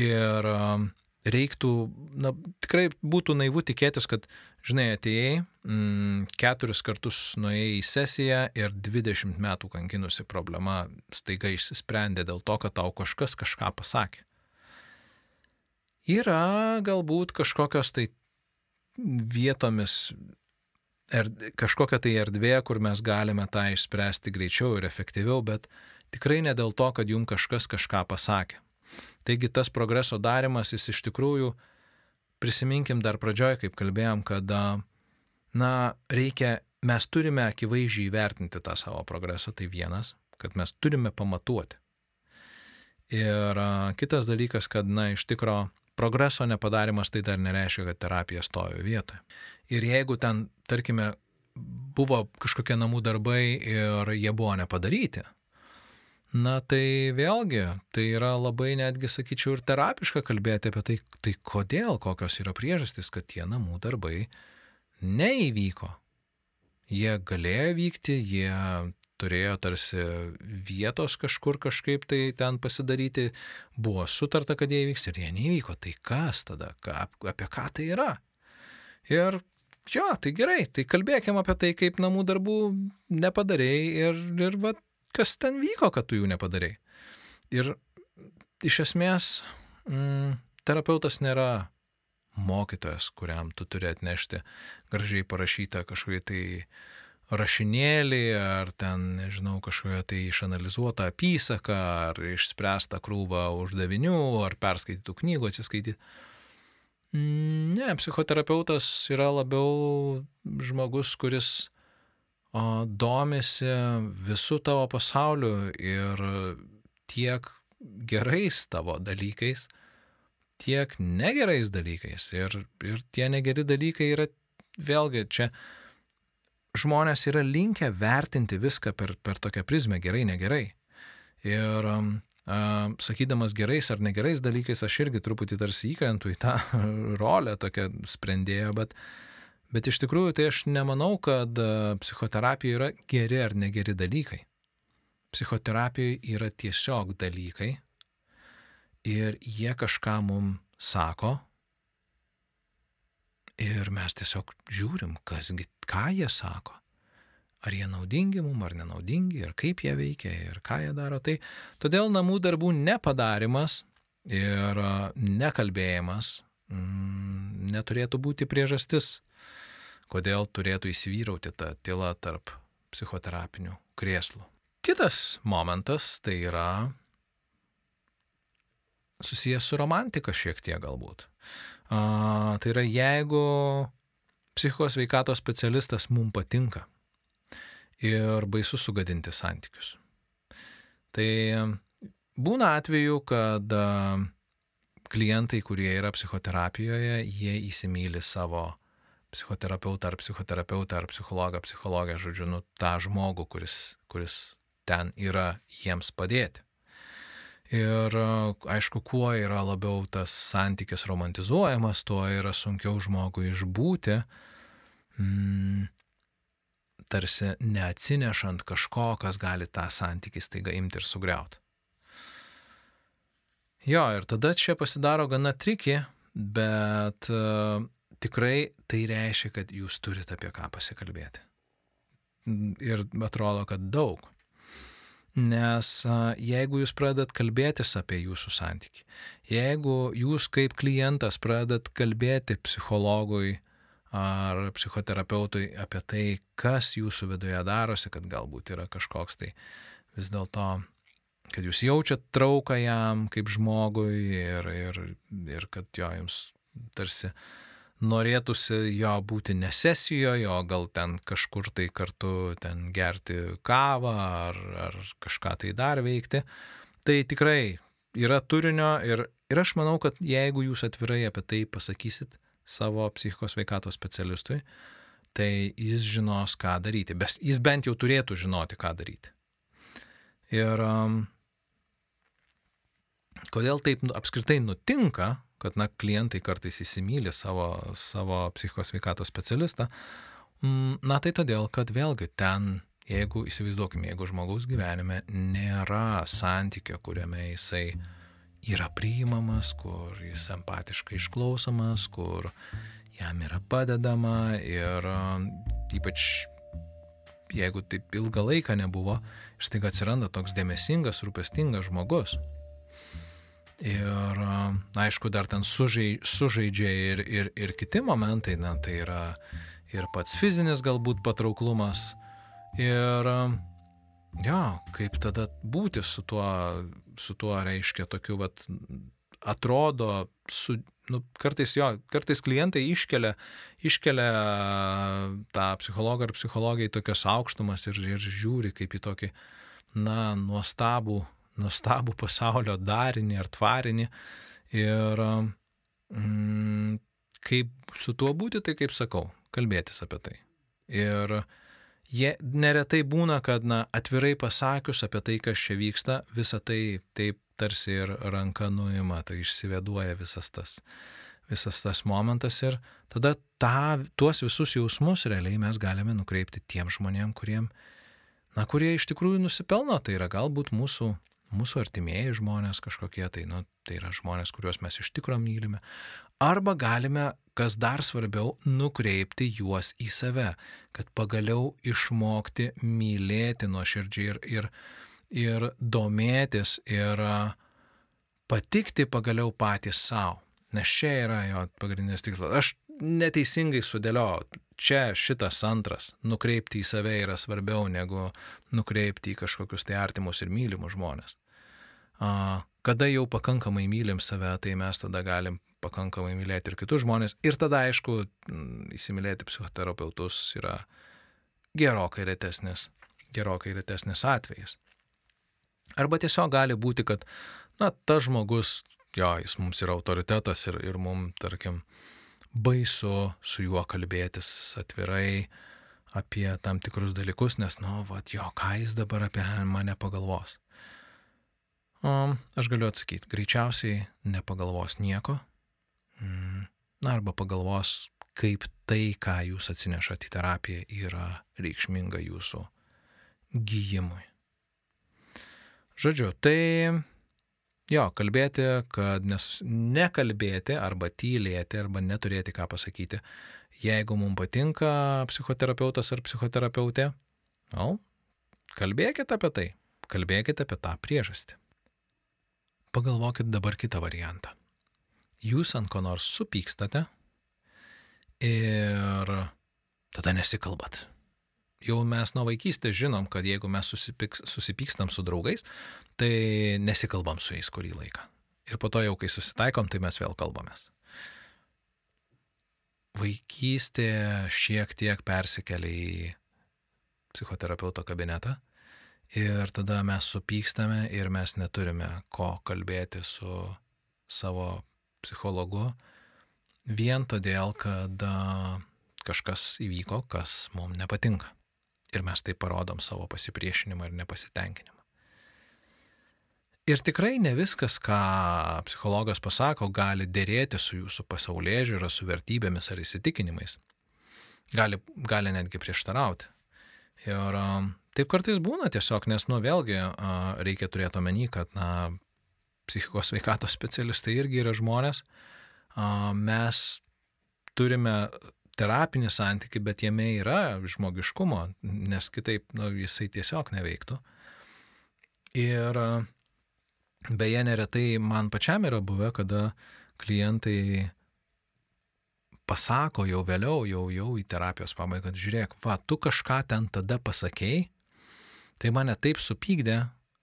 Ir reiktų, na, tikrai būtų naivu tikėtis, kad, žinai, atėjai, mm, keturis kartus nuėjai į sesiją ir 20 metų kankinusi problema staiga išsisprendė dėl to, kad tau kažkas kažką pasakė. Yra galbūt kažkokios tai vietomis, er, kažkokia tai erdvė, kur mes galime tą išspręsti greičiau ir efektyviau, bet tikrai ne dėl to, kad jums kažkas kažką pasakė. Taigi tas progreso darimas, jis iš tikrųjų, prisiminkim dar pradžioj, kaip kalbėjom, kad, na, reikia, mes turime akivaizdžiai įvertinti tą savo progresą, tai vienas, kad mes turime pamatuoti. Ir kitas dalykas, kad, na, iš tikro, progreso nepadarimas tai dar nereiškia, kad terapija stovi vietoje. Ir jeigu ten, tarkime, buvo kažkokie namų darbai ir jie buvo nepadaryti, Na tai vėlgi, tai yra labai netgi, sakyčiau, ir terapiška kalbėti apie tai, tai kodėl, kokios yra priežastys, kad tie namų darbai neįvyko. jie galėjo vykti, jie turėjo tarsi vietos kažkur kažkaip tai ten pasidaryti, buvo sutarta, kad jie įvyks ir jie nevyko. Tai kas tada, ką, apie ką tai yra? Ir jo, tai gerai, tai kalbėkime apie tai, kaip namų darbų nepadarėjai ir, ir va, kas ten vyko, kad tu jų nepadarėjai. Ir iš esmės mm, terapeutas nėra mokytojas, kuriam tu turi atnešti gražiai parašytą kažkokį tai rašinėlį, ar ten, nežinau, kažkokią tai išanalizuotą apysaką, ar išspręstą krūvą uždavinių, ar perskaitytų knygų atsiskaityti. Ne, psichoterapeutas yra labiau žmogus, kuris domisi visų tavo pasauliu ir tiek gerais tavo dalykais, tiek negerais dalykais. Ir, ir tie negeri dalykai yra, vėlgi, čia žmonės yra linkę vertinti viską per, per tokią prizmę gerai, negerai. Ir um, uh, sakydamas gerais ar negerais dalykais, aš irgi truputį tarsi įkrentu į tą rolę tokią sprendėją, bet, bet iš tikrųjų tai aš nemanau, kad uh, psichoterapija yra geri ar negeri dalykai. Psichoterapijoje yra tiesiog dalykai, ir jie kažką mum sako. Ir mes tiesiog žiūrim, kasgi, ką jie sako. Ar jie naudingi mum, ar nenaudingi, ir kaip jie veikia, ir ką jie daro. Tai todėl namų darbų nepadarimas ir nekalbėjimas mm, neturėtų būti priežastis, kodėl turėtų įsivyrauti ta tyla tarp psichoterapinių krėslų. Kitas momentas tai yra susijęs su romantika šiek tiek galbūt. A, tai yra, jeigu psichikos veikatos specialistas mums patinka ir baisu sugadinti santykius. Tai būna atveju, kad klientai, kurie yra psichoterapijoje, jie įsimylė savo psichoterapeutą ar psichoterapeutą ar psichologą, psichologę, žodžiu, nu, tą žmogų, kuris, kuris ten yra jiems padėti. Ir aišku, kuo yra labiau tas santykis romantizuojamas, tuo yra sunkiau žmogui išbūti, mm, tarsi neatsinešant kažko, kas gali tą santykį staiga imti ir sugriauti. Jo, ir tada čia pasidaro gana triki, bet uh, tikrai tai reiškia, kad jūs turite apie ką pasikalbėti. Ir atrodo, kad daug. Nes jeigu jūs pradedat kalbėtis apie jūsų santyki, jeigu jūs kaip klientas pradedat kalbėti psichologui ar psichoterapeutui apie tai, kas jūsų viduje darosi, kad galbūt yra kažkoks tai vis dėlto, kad jūs jaučiat trauką jam kaip žmogui ir, ir, ir kad jo jums tarsi uh, norėtųsi jo būti ne sesijoje, o gal ten kažkur tai kartu ten gerti kavą ar, ar kažką tai dar veikti. Tai tikrai yra turinio ir, ir aš manau, kad jeigu jūs atvirai apie tai pasakysit savo psichikos veikatos specialistui, tai jis žinos, ką daryti. Bet jis bent jau turėtų žinoti, ką daryti. Ir um, kodėl taip apskritai nutinka, kad na, klientai kartais įsimylė savo, savo psichikos veikatos specialistą. Mm, na tai todėl, kad vėlgi ten, jeigu įsivaizduokime, jeigu žmogaus gyvenime nėra santykio, kuriame jisai yra priimamas, kur jis empatiškai išklausomas, kur jam yra padedama ir ypač jeigu taip ilgą laiką nebuvo, štai atsiranda toks dėmesingas, rūpestingas žmogus, Ir aišku, dar ten sužai, sužaidžia ir, ir, ir kiti momentai, na, tai yra ir pats fizinis galbūt patrauklumas. Ir jo, kaip tada būti su tuo, su tuo reiškia tokiu, vat, atrodo, su, nu, kartais jo, kartais klientai iškelia, iškelia tą psichologą ar psichologiją į tokias aukštumas ir, ir žiūri kaip į tokį, na, nuostabų nuostabų pasaulio darinį ar tvarinį. Ir mm, kaip su tuo būti, tai kaip sakau, kalbėtis apie tai. Ir jie neretai būna, kad na, atvirai pasakius apie tai, kas čia vyksta, visa tai taip tarsi ir ranka nuima, tai išsiveduoja visas tas, visas tas momentas ir tada tą, tuos visus jausmus realiai mes galime nukreipti tiem žmonėm, kuriem, na, kurie iš tikrųjų nusipelno, tai yra galbūt mūsų, mūsų artimieji žmonės kažkokie, tai, nu, tai yra žmonės, kuriuos mes iš tikrųjų mylime. Arba galime, kas dar svarbiau, nukreipti juos į save, kad pagaliau išmokti mylėti nuoširdžiai ir, ir, ir domėtis ir patikti pagaliau patys savo. Nes čia yra jo pagrindinis tikslas. Aš neteisingai sudėliau. Čia šitas antras, nukreipti į save yra svarbiau negu nukreipti į kažkokius tai artimus ir mylimus žmonės. Kada jau pakankamai mylim save, tai mes tada galim pakankamai mylėti ir kitus žmonės. Ir tada, aišku, įsimylėti psichoterapeutus yra gerokai retesnis, gerokai retesnis atvejis. Arba tiesiog gali būti, kad, na, tas žmogus jo, jis mums yra autoritetas ir, ir mums, tarkim, baisu su juo kalbėtis atvirai apie tam tikrus dalykus, nes, nu, va, jo, ką jis dabar apie mane pagalvos. O, aš galiu atsakyti, greičiausiai nepagalvos nieko. Mm, na, arba pagalvos, kaip tai, ką jūs atsinešate į terapiją, yra reikšminga jūsų gyjimui. Žodžiu, tai Jo, kalbėti, kad nes, nekalbėti arba tylėti arba neturėti ką pasakyti. Jeigu mums patinka psichoterapeutas ar psichoterapeutė, no, kalbėkite apie tai, kalbėkite apie tą priežastį. Pagalvokit dabar kitą variantą. Jūs ant ko nors supykstate ir tada nesikalbat jau mes nuo vaikystės žinom, kad jeigu mes susipyks, susipykstam su draugais, tai nesikalbam su jais kurį laiką. Ir po to jau, kai susitaikom, tai mes vėl kalbamės. Vaikystė šiek tiek persikelia į psichoterapeuto kabinetą ir tada mes supykstame ir mes neturime ko kalbėti su savo psichologu vien todėl, kad kažkas įvyko, kas mums nepatinka ir mes tai parodom savo pasipriešinimą ir nepasitenkinimą. Ir tikrai ne viskas, ką psichologas pasako, gali dėrėti su jūsų pasaulyje žiūra, su vertybėmis ar įsitikinimais. Gali, gali netgi prieštarauti. Ir taip kartais būna tiesiog, nes, nu, vėlgi reikia turėti omeny, kad, na, psichikos sveikatos specialistai irgi yra žmonės. Mes turime terapinį santyki, bet jame yra žmogiškumo, nes kitaip nu, jisai tiesiog neveiktų. Ir beje, neretai man pačiam yra buvę, kada klientai pasako jau vėliau, jau, jau į terapijos pabaigą, kad žiūrėk, va, tu kažką ten tada pasakėjai, tai mane taip supykdė,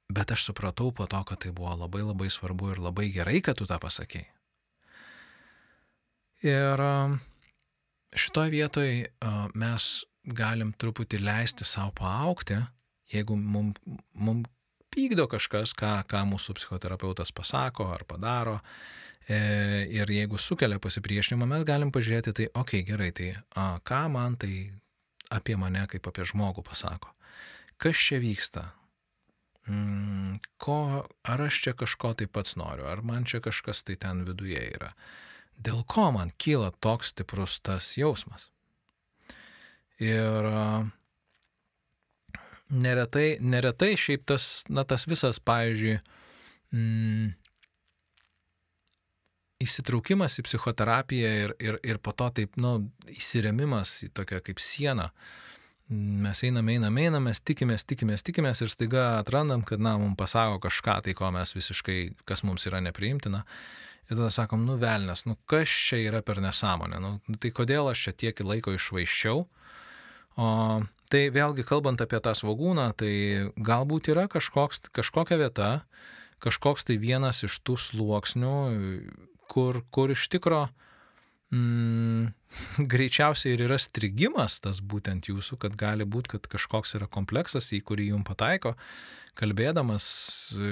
bet aš supratau po to, kad tai buvo labai labai svarbu ir labai gerai, kad tu tą pasakėjai. Ir šitoje vietoje mes galim truputį leisti savo paaukti, jeigu mums mum pykdo kažkas, ką, ką mūsų psichoterapeutas pasako ar padaro. E, ir jeigu sukelia pasipriešinimą, mes galim pažiūrėti, tai, okei, okay, gerai, tai a, ką man tai apie mane kaip apie žmogų pasako. Kas čia vyksta? Mm, ko, ar aš čia kažko tai pats noriu, ar man čia kažkas tai ten viduje yra dėl ko man kyla toks stiprus tas jausmas. Ir neretai, neretai šiaip tas, na, tas visas, pavyzdžiui, mm, įsitraukimas į psichoterapiją ir, ir, ir po to taip, nu, įsiremimas į tokią kaip sieną. Mes einame, einame, einame, mes tikimės, tikimės, tikimės ir staiga atrandam, kad, na, mums pasako kažką tai, ko mes visiškai, kas mums yra nepriimtina. Ir tada sakom, nu velnės, nu kas čia yra per nesąmonę, nu tai kodėl aš čia tiek laiko išvaiščiau. O tai vėlgi kalbant apie tą svagūną, tai galbūt yra kažkoks, kažkokia vieta, kažkoks tai vienas iš tų sluoksnių, kur, kur iš tikro mm, greičiausiai ir yra strigimas tas būtent jūsų, kad gali būti, kad kažkoks yra kompleksas, į kurį jums pataiko kalbėdamas e,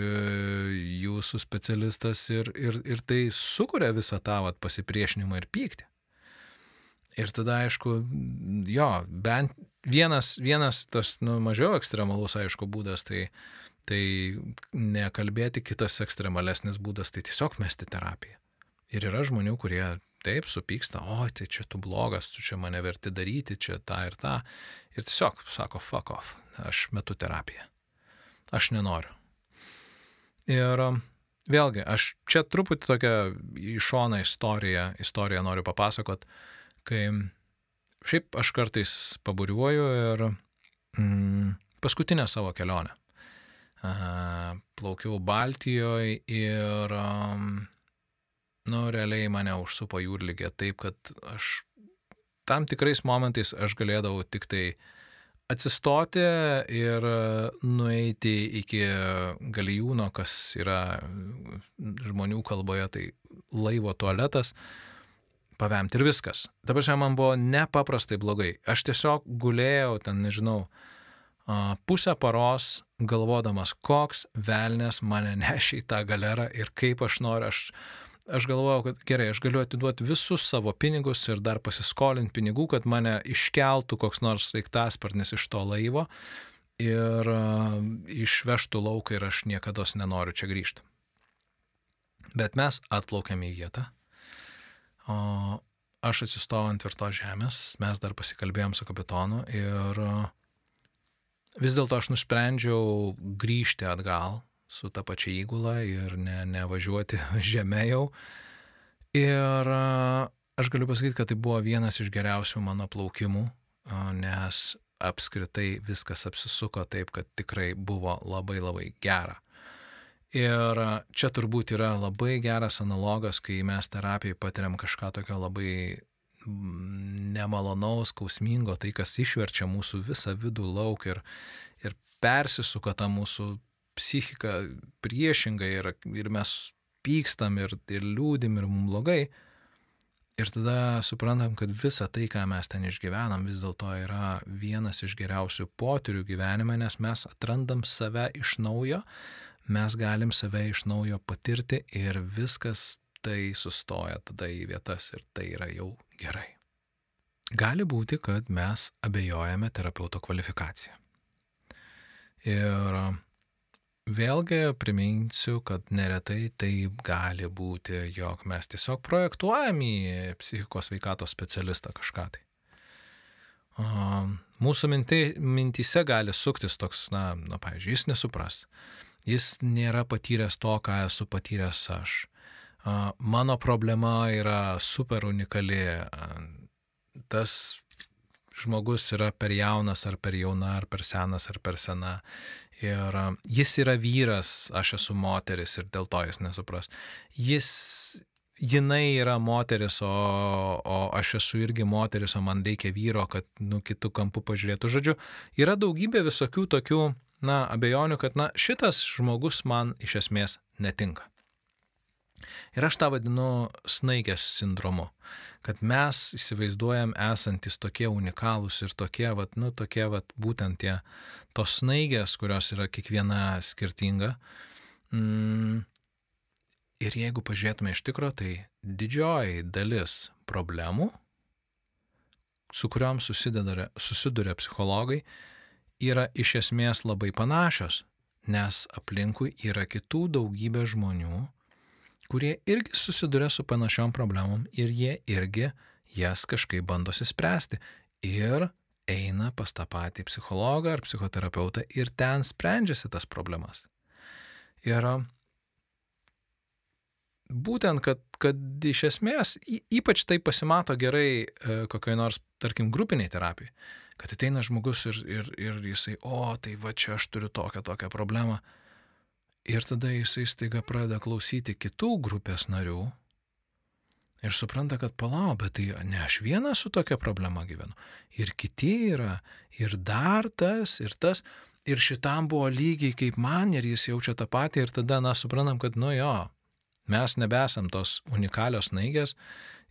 jūsų specialistas ir, ir, ir tai sukuria visą tą vat, pasipriešinimą ir pyktį. Ir tada, aišku, jo, bent vienas, vienas tas nu, mažiau ekstremalus, aišku, būdas, tai, tai nekalbėti, kitas ekstremalesnis būdas, tai tiesiog mesti terapiją. Ir yra žmonių, kurie taip, supyksta, o tai čia tu blogas, tu čia mane verti daryti, čia tą ir tą. Ir tiesiog sako, fuck off, aš metu terapiją. Aš nenoriu. Ir um, vėlgi, aš čia truputį tokią į šoną istoriją, istoriją noriu papasakot, kai šiaip aš kartais paburiuoju ir mm, paskutinę savo kelionę. Plaukiau Baltijoje ir um, nu, realiai mane užsupo jūrlygė taip, kad aš tam tikrais momentais aš galėdavau tik tai atsistoti ir nueiti iki galijūno, kas yra žmonių kalboje, tai laivo tualetas, pavemti ir viskas. Dabar šiandien man buvo nepaprastai blogai. Aš tiesiog gulėjau ten, nežinau, pusę paros galvodamas, koks velnės mane nešia į tą galerą ir kaip aš noriu, aš aš galvojau, kad gerai, aš galiu atiduoti visus savo pinigus ir dar pasiskolinti pinigų, kad mane iškeltų koks nors reiktasparnis iš to laivo ir uh, išvežtų lauką ir aš niekada nenoriu čia grįžti. Bet mes atplaukėm į vietą, o aš atsistojau ant tvirtos žemės, mes dar pasikalbėjom su kapitonu ir uh, vis dėlto aš nusprendžiau grįžti atgal su ta pačia įgula ir ne, nevažiuoti žemė jau. Ir aš galiu pasakyti, kad tai buvo vienas iš geriausių mano plaukimų, nes apskritai viskas apsisuko taip, kad tikrai buvo labai labai gera. Ir čia turbūt yra labai geras analogas, kai mes terapijai patiriam kažką tokio labai mm, nemalonaus, skausmingo, tai kas išverčia mūsų visą vidų lauk ir, ir persisuka tą mūsų psichika priešingai ir, ir mes pykstam ir, ir liūdim ir mums blogai. Ir tada suprantam, kad visa tai, ką mes ten išgyvenam, vis dėlto yra vienas iš geriausių potyrių gyvenime, nes mes atrandam save iš naujo, mes galim save iš naujo patirti ir viskas tai sustoja tada į vietas ir tai yra jau gerai. Gali būti, kad mes abejojame terapeuto kvalifikaciją. Ir Vėlgi priminsiu, kad neretai tai gali būti, jog mes tiesiog projektuojam į psichikos veikatos specialistą kažką tai. Mūsų minti, mintise gali suktis toks, na, na, pavyzdžiui, jis nesupras. Jis nėra patyręs to, ką esu patyręs aš. Mano problema yra super unikali. Tas žmogus yra per jaunas ar per jauna, ar per senas ar per sena. Ir jis yra vyras, aš esu moteris ir dėl to jis nesupras. Jis, jinai yra moteris, o, o aš esu irgi moteris, o man reikia vyro, kad, nu, kitų kampų pažiūrėtų. Žodžiu, yra daugybė visokių tokių, na, abejonių, kad, na, šitas žmogus man iš esmės netinka. Ir aš tą vadinu snaigės sindromu kad mes įsivaizduojam esantis tokie unikalūs ir tokie, vat, nu, tokie, vat, būtent tie, tos snaigės, kurios yra kiekviena skirtinga. Mm, ir jeigu pažiūrėtume iš tikro, tai didžioji dalis problemų, su kuriuom susiduria, susiduria psichologai, yra iš esmės labai panašios, nes aplinkui yra kitų daugybė žmonių, kurie irgi susiduria su panašiom problemom ir jie irgi jas kažkaip bandosi spręsti. Ir eina pas tą patį psichologą ar psichoterapeutą ir ten sprendžiasi tas problemas. Ir būtent, kad, kad iš esmės ypač tai pasimato gerai e, kokioj nors, tarkim, grupiniai terapijai, kad ateina žmogus ir, ir, ir jisai, o, tai va čia aš turiu tokią, tokią problemą. Ir tada jisai staiga pradeda klausyti kitų grupės narių ir supranta, kad palau, bet tai ne aš vienas su tokia problema gyvenu. Ir kiti yra, ir dar tas, ir tas. Ir šitam buvo lygiai kaip man, ir jis jaučia tą patį, ir tada, na, suprantam, kad, nu jo, mes nebesam tos unikalios naigės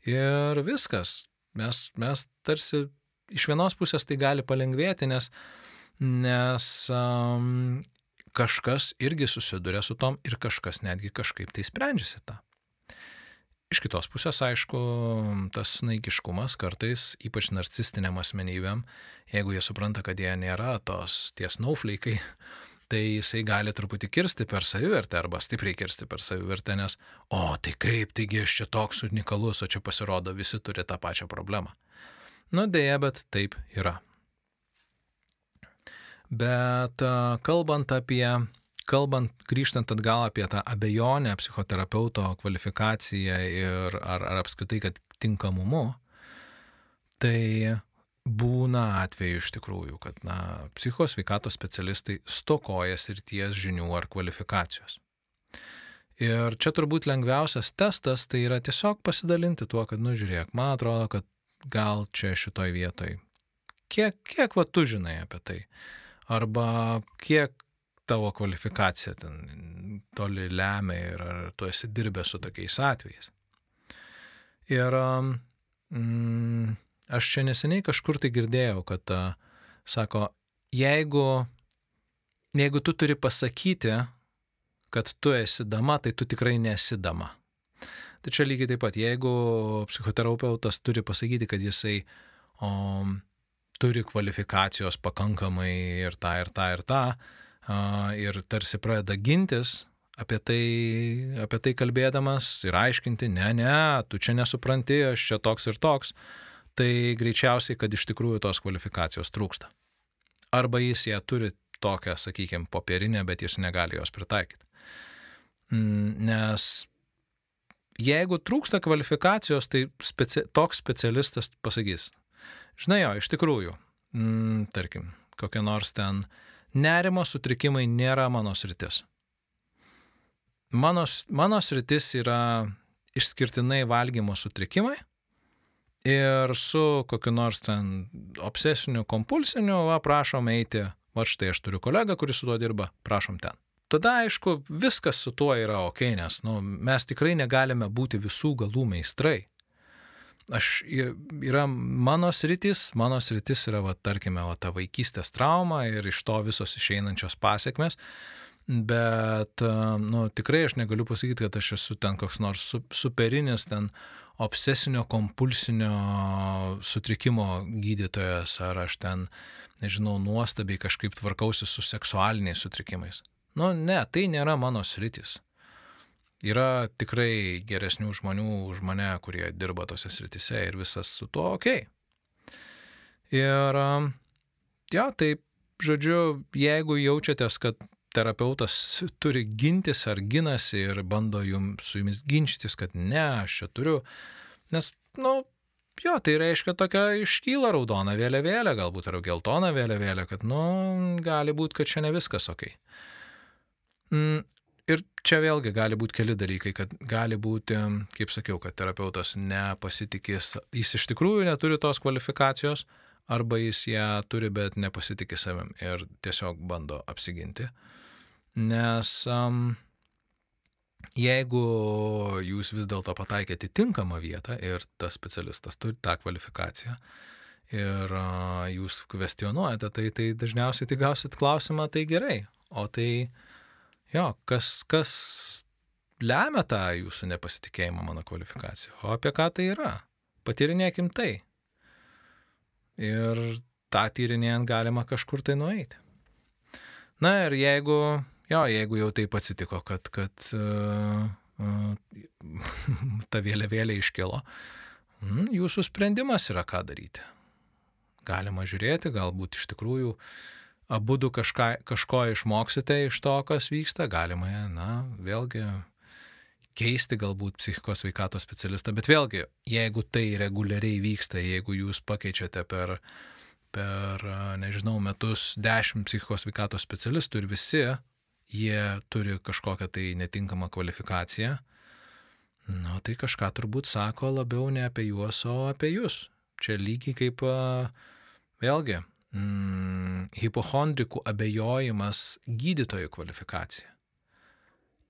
ir viskas. Mes, mes tarsi iš vienos pusės tai gali palengvėti, nes, nes um, kažkas irgi susiduria su tom ir kažkas netgi kažkaip tai sprendžiasi tą. Iš kitos pusės, aišku, tas naikiškumas kartais, ypač narcistiniam asmenybėm, jeigu jie supranta, kad jie nėra tos ties naufleikai, tai jisai gali truputį kirsti per savivertę arba stipriai kirsti per savivertę, nes, o tai kaip, taigi aš čia toks unikalus, o čia pasirodo visi turi tą pačią problemą. Nu dėja, bet taip yra. Bet kalbant apie, kalbant, grįžtant atgal apie tą abejonę psichoterapeuto kvalifikaciją ir ar, ar apskritai, kad tinkamumu, tai būna atveju iš tikrųjų, kad na, psichos veikatos specialistai stokoja srities žinių ar kvalifikacijos. Ir čia turbūt lengviausias testas tai yra tiesiog pasidalinti tuo, kad, nu žiūrėk, man atrodo, kad gal čia šitoj vietoj. Kiek, kiek va tu žinai apie tai? Arba kiek tavo kvalifikacija ten toli lemia ir ar tu esi dirbęs su tokiais atvejais. Ir mm, Aš čia neseniai kažkur tai girdėjau, kad uh, sako, jeigu, jeigu tu turi pasakyti, kad tu esi dama, tai tu tikrai nesi dama. Tai čia lygiai taip pat, jeigu psichoterapeutas turi pasakyti, kad jisai o, turi kvalifikacijos pakankamai ir tą, ir tą, ir tą, ir tarsi pradeda gintis apie tai, apie tai kalbėdamas ir aiškinti, ne, ne, tu čia nesupranti, aš čia toks ir toks, tai greičiausiai, kad iš tikrųjų tos kvalifikacijos trūksta. Arba jis ją turi tokią, sakykime, popierinę, bet jis negali jos pritaikyti. Mm, nes jeigu trūksta kvalifikacijos, tai speci toks specialistas pasakys, žinai jo, iš tikrųjų, mm, tarkim, kokie nors ten nerimo sutrikimai nėra mano sritis. Mano, mano sritis yra išskirtinai valgymo sutrikimai ir su kokiu nors ten obsesiniu, kompulsiniu, va, prašom eiti, va štai aš turiu kolegą, kuris su tuo dirba, prašom ten. Tada, aišku, viskas su tuo yra ok, nes nu, mes tikrai negalime būti visų galų meistrai. Aš, yra mano sritis, mano sritis yra, va, tarkime, va, ta vaikystės trauma ir iš to visos išeinančios pasiekmes, bet, nu, tikrai aš negaliu pasakyti, kad aš esu ten koks nors superinis ten obsesinio kompulsinio sutrikimo gydytojas, ar aš ten, nežinau, nuostabiai kažkaip tvarkausi su seksualiniais sutrikimais. Nu, ne, tai nėra mano sritis. Yra tikrai geresnių žmonių už mane, kurie dirba tose sritise ir visas su tuo ok. Ir, ja, tai, žodžiu, jeigu jaučiatės, kad terapeutas turi gintis ar ginasi ir bando jums, su jumis ginčytis, kad ne, aš čia turiu. Nes, nu, jo, tai reiškia tokia iškyla raudona vėliavėlė, galbūt ar geltona vėliavėlė, kad, nu, gali būti, kad čia ne viskas ok. Ir čia vėlgi gali būti keli dalykai, kad gali būti, kaip sakiau, kad terapeutas nepasitikės, jis iš tikrųjų neturi tos kvalifikacijos, arba jis ją turi, bet nepasitikė savim ir tiesiog bando apsiginti. Nes um, jeigu jūs vis dėlto pataikėte tinkamą vietą ir tas specialistas turi tą kvalifikaciją ir uh, jūs kvestionuojate, tai, tai dažniausiai tai gausit klausimą, tai gerai. O tai, jo, kas, kas lemia tą jūsų nepasitikėjimą mano kvalifikaciją? O apie ką tai yra? Patyrinėkim tai. Ir tą tyrinėjant galima kažkur tai nueiti. Na ir jeigu jo, jeigu jau taip atsitiko, kad, kad uh, uh, ta vėliavėlė iškilo, mm, jūsų sprendimas yra ką daryti. Galima žiūrėti, galbūt iš tikrųjų abu du kažką, kažko išmoksite iš to, kas vyksta, galima, na, vėlgi keisti galbūt psichikos veikatos specialistą, bet vėlgi, jeigu tai reguliariai vyksta, jeigu jūs pakeičiate per, per nežinau, metus dešimt psichikos veikatos specialistų ir visi jie turi kažkokią tai netinkamą kvalifikaciją, nu tai kažką turbūt sako labiau ne apie juos, o apie jūs. Čia lygiai kaip vėlgi mm, hipochondrikų abejojimas gydytojų kvalifikacija.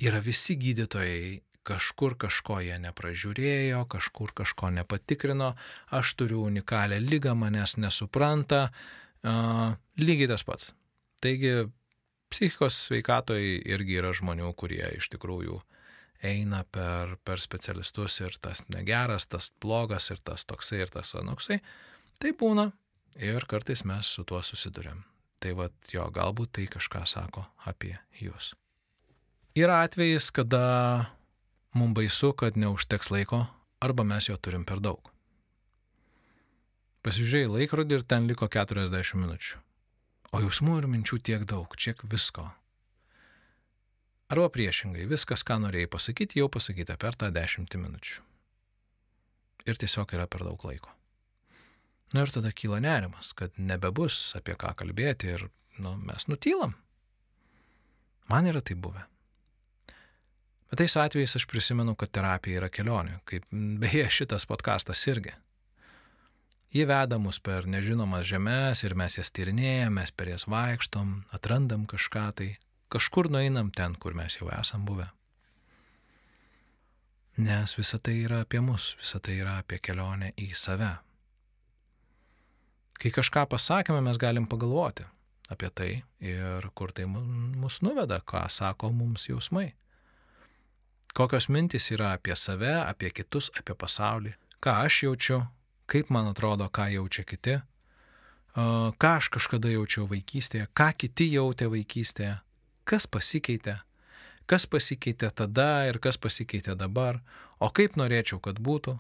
Yra visi gydytojai kažkur kažko jie nepražiūrėjo, kažkur kažko nepatikrino, aš turiu unikalią lygą, manęs nesupranta, uh, lygiai tas pats. Taigi psichikos sveikatoj irgi yra žmonių, kurie iš tikrųjų eina per, per specialistus ir tas negeras, tas blogas ir tas toksai ir tas anoksai. Tai būna ir kartais mes su tuo susidurėm. tai vad jo, galbūt tai kažką sako apie jūs. Yra atvejis, kada mums baisu, kad neužteks laiko, arba mes jo turim per daug. Pasižiūrėjai laikrodį ir ten liko 40 minučių. O jausmų ir minčių tiek daug, tiek visko. Arba priešingai, viskas, ką norėjai pasakyti, jau pasakyta per tą 10 minučių. Ir tiesiog yra per daug laiko. Na ir tada kyla nerimas, kad nebebus apie ką kalbėti ir nu, mes nutylam. Man yra tai buvę. Bet tais atvejais aš prisimenu, kad terapija yra kelionė, kaip beje šitas podkastas irgi. Jie veda mus per nežinomas žemės ir mes jas tyrinėjame, mes per jas vaikštom, atrandam kažką tai, kažkur nueinam ten, kur mes jau esam buvę. Nes visa tai yra apie mus, visa tai yra apie kelionę į save, Kai kažką pasakėme, mes galim pagalvoti apie tai ir kur tai mus nuveda, ką sako mums jausmai. Kokios mintys yra apie save, apie kitus, apie pasaulį, ką aš jaučiu, kaip man atrodo, ką jaučia kiti, ką aš kažkada jaučiau vaikystėje, ką kiti jautė vaikystėje, kas pasikeitė, kas pasikeitė tada ir kas pasikeitė dabar, o kaip norėčiau, kad būtų.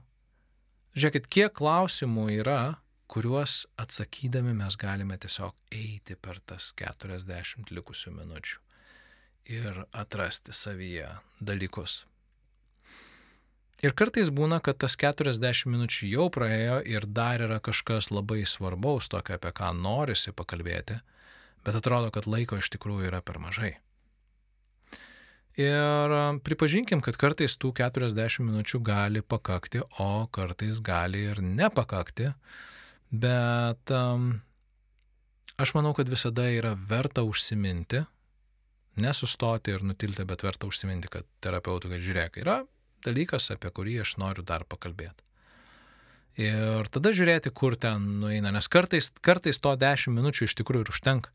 Žiūrėkit, kiek klausimų yra, kuriuos atsakydami mes galime tiesiog eiti per tas 40 likusių minučių ir atrasti savyje dalykus. Ir kartais būna, kad tas 40 minučių jau praėjo ir dar yra kažkas labai svarbaus, tokio apie ką norisi pakalbėti, bet atrodo, kad laiko iš tikrųjų yra per mažai. Ir pripažinkim, kad kartais tų 40 minučių gali pakakti, o kartais gali ir nepakakti, Bet um, aš manau, kad visada yra verta užsiminti, nesustoti ir nutilti, bet verta užsiminti, kad terapeutų, kad žiūrėk, yra dalykas, apie kurį aš noriu dar pakalbėti. Ir tada žiūrėti, kur ten nueina, nes kartais, kartais to 10 minučių iš tikrųjų ir užtenka.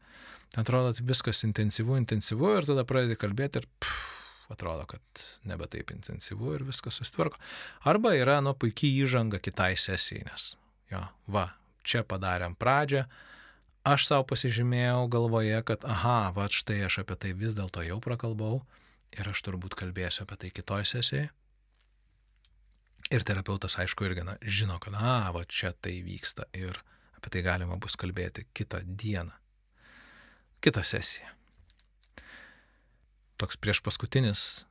Ten atrodo viskas intensyvu, intensyvu ir tada pradedi kalbėti ir pff, atrodo, kad nebe taip intensyvu ir viskas susitvarko. Arba yra, nu, puikiai įžanga kitai sesijai, nes, jo, va, čia padarėm pradžią, aš savo pasižymėjau galvoje, kad aha, va štai aš apie tai vis dėlto jau prakalbau ir aš turbūt kalbėsiu apie tai kitoj sesijai. Ir terapeutas, aišku, irgi na, žino, kad, a, va čia tai vyksta ir apie tai galima bus kalbėti kitą dieną, kitą sesiją. Toks prieš paskutinis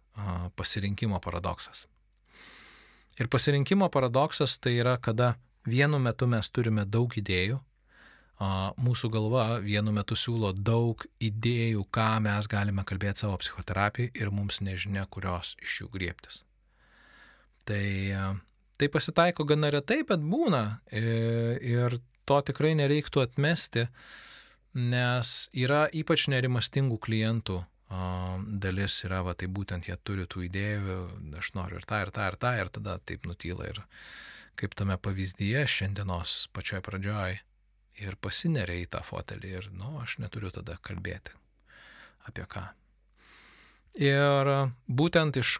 pasirinkimo paradoksas. Ir pasirinkimo paradoksas tai yra, kada Vienu metu mes turime daug idėjų, mūsų galva vienu metu siūlo daug idėjų, ką mes galime kalbėti savo psichoterapijai ir mums nežinia, kurios iš jų griebtis. Tai, tai pasitaiko gana retai, bet būna ir to tikrai nereiktų atmesti, nes yra ypač nerimastingų klientų dalis yra, va, tai būtent jie turi tų idėjų, aš noriu ir tą, ir tą, ir tą, ir tada taip nutyla ir kaip tame pavyzdyje šiandienos pačioj pradžioj ir pasineria į tą fotelį ir, nu, aš neturiu tada kalbėti apie ką. Ir būtent iš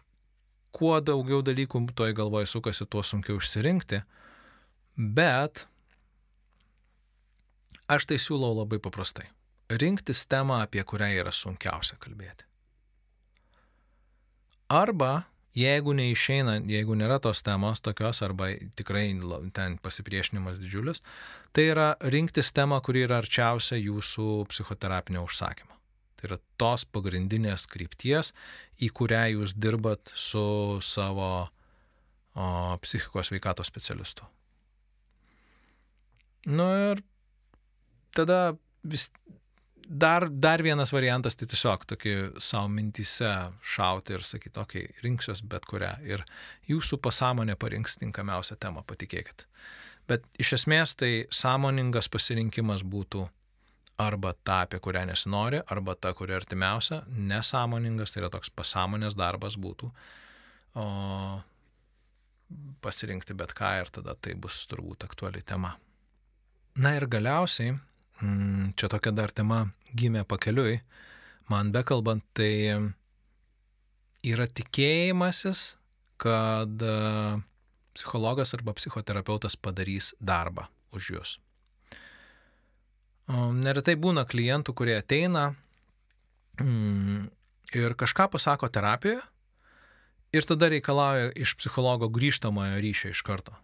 kuo daugiau dalykų toj galvoje sukasi, tuo sunkiau išsirinkti, bet aš tai siūlau labai paprastai. Rinktis temą, apie kurią yra sunkiausia kalbėti. Arba Jeigu neišeina, jeigu nėra tos temos tokios arba tikrai ten pasipriešinimas didžiulis, tai yra rinktis temą, kuri yra arčiausia jūsų psichoterapinio užsakymo. Tai yra tos pagrindinės krypties, į kurią jūs dirbat su savo o, psichikos veikatos specialistu. Nu ir tada vis dar, dar vienas variantas, tai tiesiog tokį savo mintise šauti ir sakyti, okei, okay, rinksiuos bet kurią. Ir jūsų pasąmonė parinks tinkamiausią temą, patikėkit. Bet iš esmės tai sąmoningas pasirinkimas būtų arba ta, apie kurią nesinori, arba ta, kuri artimiausia. Nesąmoningas, tai yra toks pasąmonės darbas būtų. O pasirinkti bet ką ir tada tai bus turbūt aktuali tema. Na ir galiausiai Mm, čia tokia dar tema gimė pakeliui. Man bekalbant, tai yra tikėjimasis, kad e, psichologas arba psichoterapeutas padarys darbą už jūs. Neretai būna klientų, kurie ateina mm, ir kažką pasako terapijoje ir tada reikalauja iš psichologo grįžtamojo ryšio iš karto.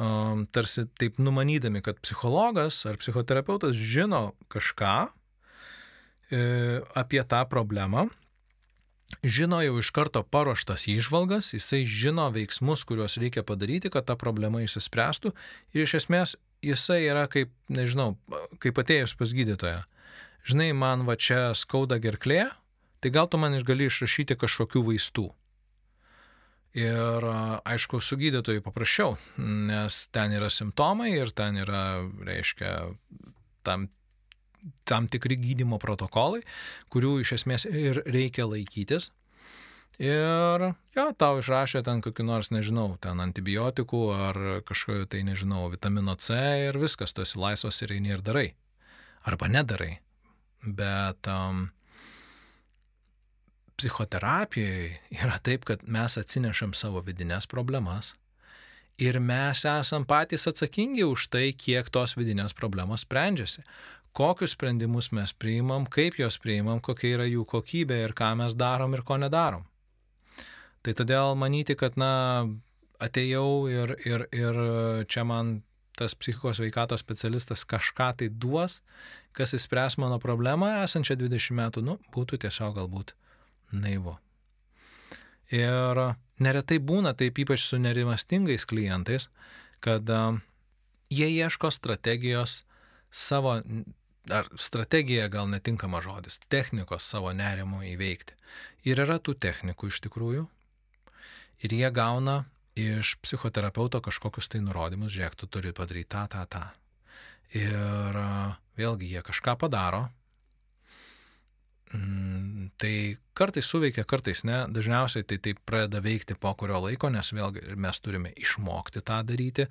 Um, tarsi taip numanydami, kad psichologas ar psichoterapeutas žino kažką e, apie tą problemą, žino jau iš karto paruoštas įžvalgas, jisai žino veiksmus, kuriuos reikia padaryti, kad ta problema išsispręstų ir iš esmės jisai yra kaip, nežinau, kaip atėjus pas gydytoją. Žinai, man va čia skauda gerklė, tai gal tu man gali išrašyti kažkokių vaistų. Ir aišku, su gydytoju paprasčiau, nes ten yra simptomai ir ten yra, reiškia, tam, tam tikri gydimo protokolai, kurių iš esmės ir reikia laikytis. Ir jo, tau išrašė ten kokiu nors, nežinau, ten antibiotikų ar kažkokiu tai, nežinau, vitamino C ir viskas, tu esi laisvas ir eini ir darai. Arba nedarai. Bet um, psichoterapijoje yra taip, kad mes atsinešam savo vidinės problemas ir mes esam patys atsakingi už tai, kiek tos vidinės problemos sprendžiasi. Kokius sprendimus mes priimam, kaip juos priimam, kokia yra jų kokybė ir ką mes darom ir ko nedarom. Tai todėl manyti, kad, na, atėjau ir, ir, ir čia man tas psichikos veikatos specialistas kažką tai duos, kas įspręs mano problemą esančią 20 metų, nu, būtų tiesiog galbūt naivu. Ir neretai būna taip ypač su nerimastingais klientais, kad jie ieško strategijos savo, ar strategija gal netinkama žodis, technikos savo nerimo įveikti. Ir yra tų technikų iš tikrųjų. Ir jie gauna iš psichoterapeuto kažkokius tai nurodymus, žiūrėk, tu turi padaryti tą, tą, tą. Ir vėlgi jie kažką padaro, tai kartais suveikia, kartais ne. Dažniausiai tai taip pradeda veikti po kurio laiko, nes vėlgi mes turime išmokti tą daryti.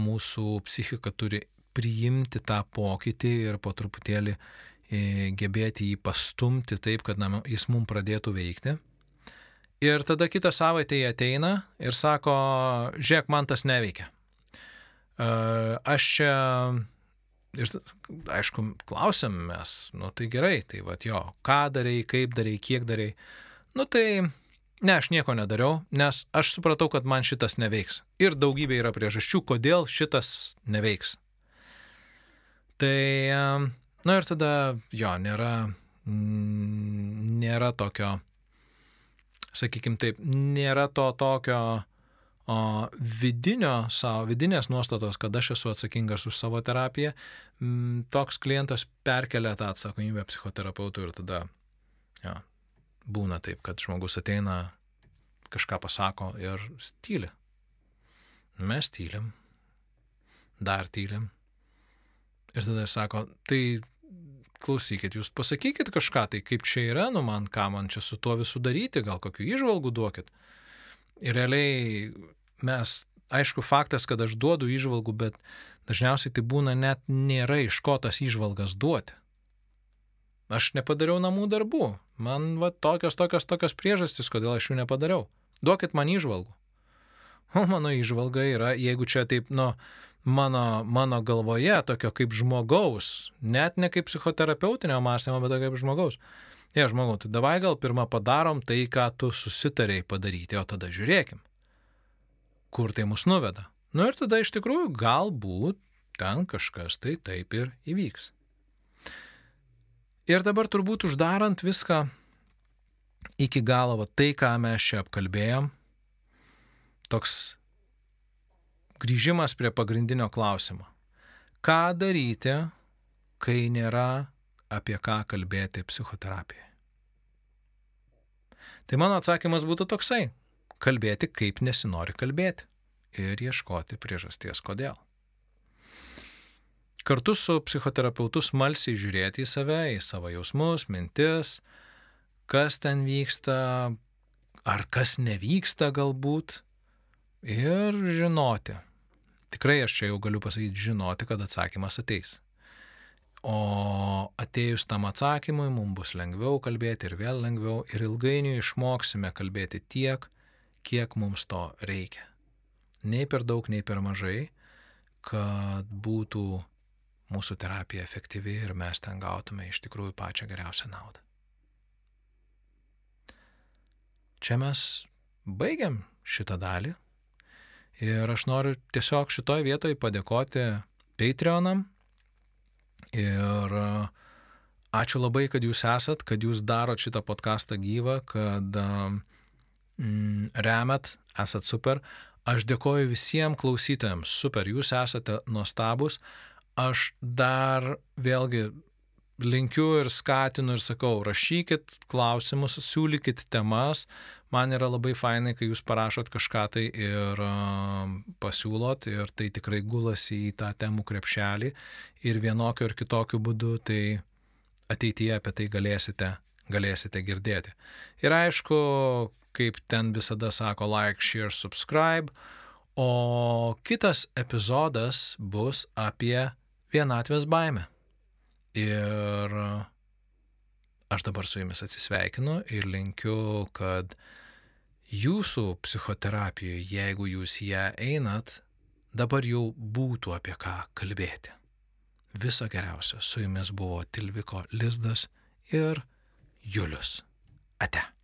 Mūsų psichika turi priimti tą pokytį ir po truputėlį e, gebėti jį pastumti taip, kad na, jis mums pradėtų veikti. Ir tada kitą savaitę jie ateina ir sako, žiūrėk, man tas neveikia. E, aš čia Ir aišku, klausim mes, nu tai gerai, tai va jo, ką darai, kaip darai, kiek darai. Nu tai, ne, aš nieko nedariau, nes aš supratau, kad man šitas neveiks. Ir daugybė yra priežasčių, kodėl šitas neveiks. Tai, nu ir tada, jo, nėra, nėra tokio, sakykime taip, nėra to tokio vidinio savo, vidinės nuostatos, kad aš esu atsakingas už savo terapiją, toks klientas perkelia tą atsakomybę psichoterapeutui ir tada ja, būna taip, kad žmogus ateina, kažką pasako ir tyli. Mes tylim, dar tylim. Ir tada sako, tai klausykit, jūs pasakykit kažką, tai kaip čia yra, nu man ką man čia su tuo visų daryti, gal kokių išvalgų duokit. Ir realiai mes, aišku, faktas, kad aš duodu išvalgų, bet dažniausiai tai būna net nėra iš ko tas išvalgas duoti. Aš nepadariau namų darbų. Man va tokios, tokios, tokios priežastys, kodėl aš jų nepadariau. Duokit man išvalgų. O mano išvalga yra, jeigu čia taip, nu, mano, mano galvoje, tokio kaip žmogaus, net ne kaip psichoterapeutinio mąstymo, bet kaip žmogaus. Ja, žmogau, tai davai gal pirmą padarom tai, ką tu susitarėjai padaryti, o tada žiūrėkim kur tai mus nuveda. Nu ir tada iš tikrųjų galbūt ten kažkas tai taip ir įvyks. Ir dabar turbūt uždarant viską iki galo, va, tai, ką mes čia apkalbėjom, toks grįžimas prie pagrindinio klausimo. Ką daryti, kai nėra apie ką kalbėti psichoterapijoje? Tai mano atsakymas būtų toksai kalbėti, kaip nesinori kalbėti ir ieškoti priežasties kodėl. Kartu su psichoterapeutu smalsiai žiūrėti į save, į savo jausmus, mintis, kas ten vyksta, ar kas nevyksta galbūt, ir žinoti. Tikrai aš čia jau galiu pasakyti žinoti, kad atsakymas ateis. O atėjus tam atsakymui, mums bus lengviau kalbėti ir vėl lengviau ir ilgainiui išmoksime kalbėti tiek, kiek mums to reikia. Nei per daug, nei per mažai, kad būtų mūsų terapija efektyvi ir mes ten gautume iš tikrųjų pačią geriausią naudą. Čia mes baigiam šitą dalį ir aš noriu tiesiog šitoj vietoj padėkoti Patreonam ir ačiū labai, kad jūs esat, kad jūs darot šitą podcastą gyvą, kad mm, remet, esat super. Aš dėkoju visiems klausytojams, super, jūs esate nuostabus. Aš dar vėlgi linkiu ir skatinu ir sakau, rašykit klausimus, siūlykit temas. Man yra labai fainai, kai jūs parašot kažką tai ir pasiūlot ir tai tikrai gulasi į tą temų krepšelį ir vienokiu ir kitokiu būdu tai ateityje apie tai galėsite, galėsite girdėti. Ir aišku, kaip ten visada sako, like, share, subscribe. O kitas epizodas bus apie vienatvės baimę. Ir aš dabar su jumis atsisveikinu ir linkiu, kad jūsų psichoterapijoje, jeigu jūs ją einat, dabar jau būtų apie ką kalbėti. Viso geriausio. Su jumis buvo Tilviko Lizdas ir Julius. Ate.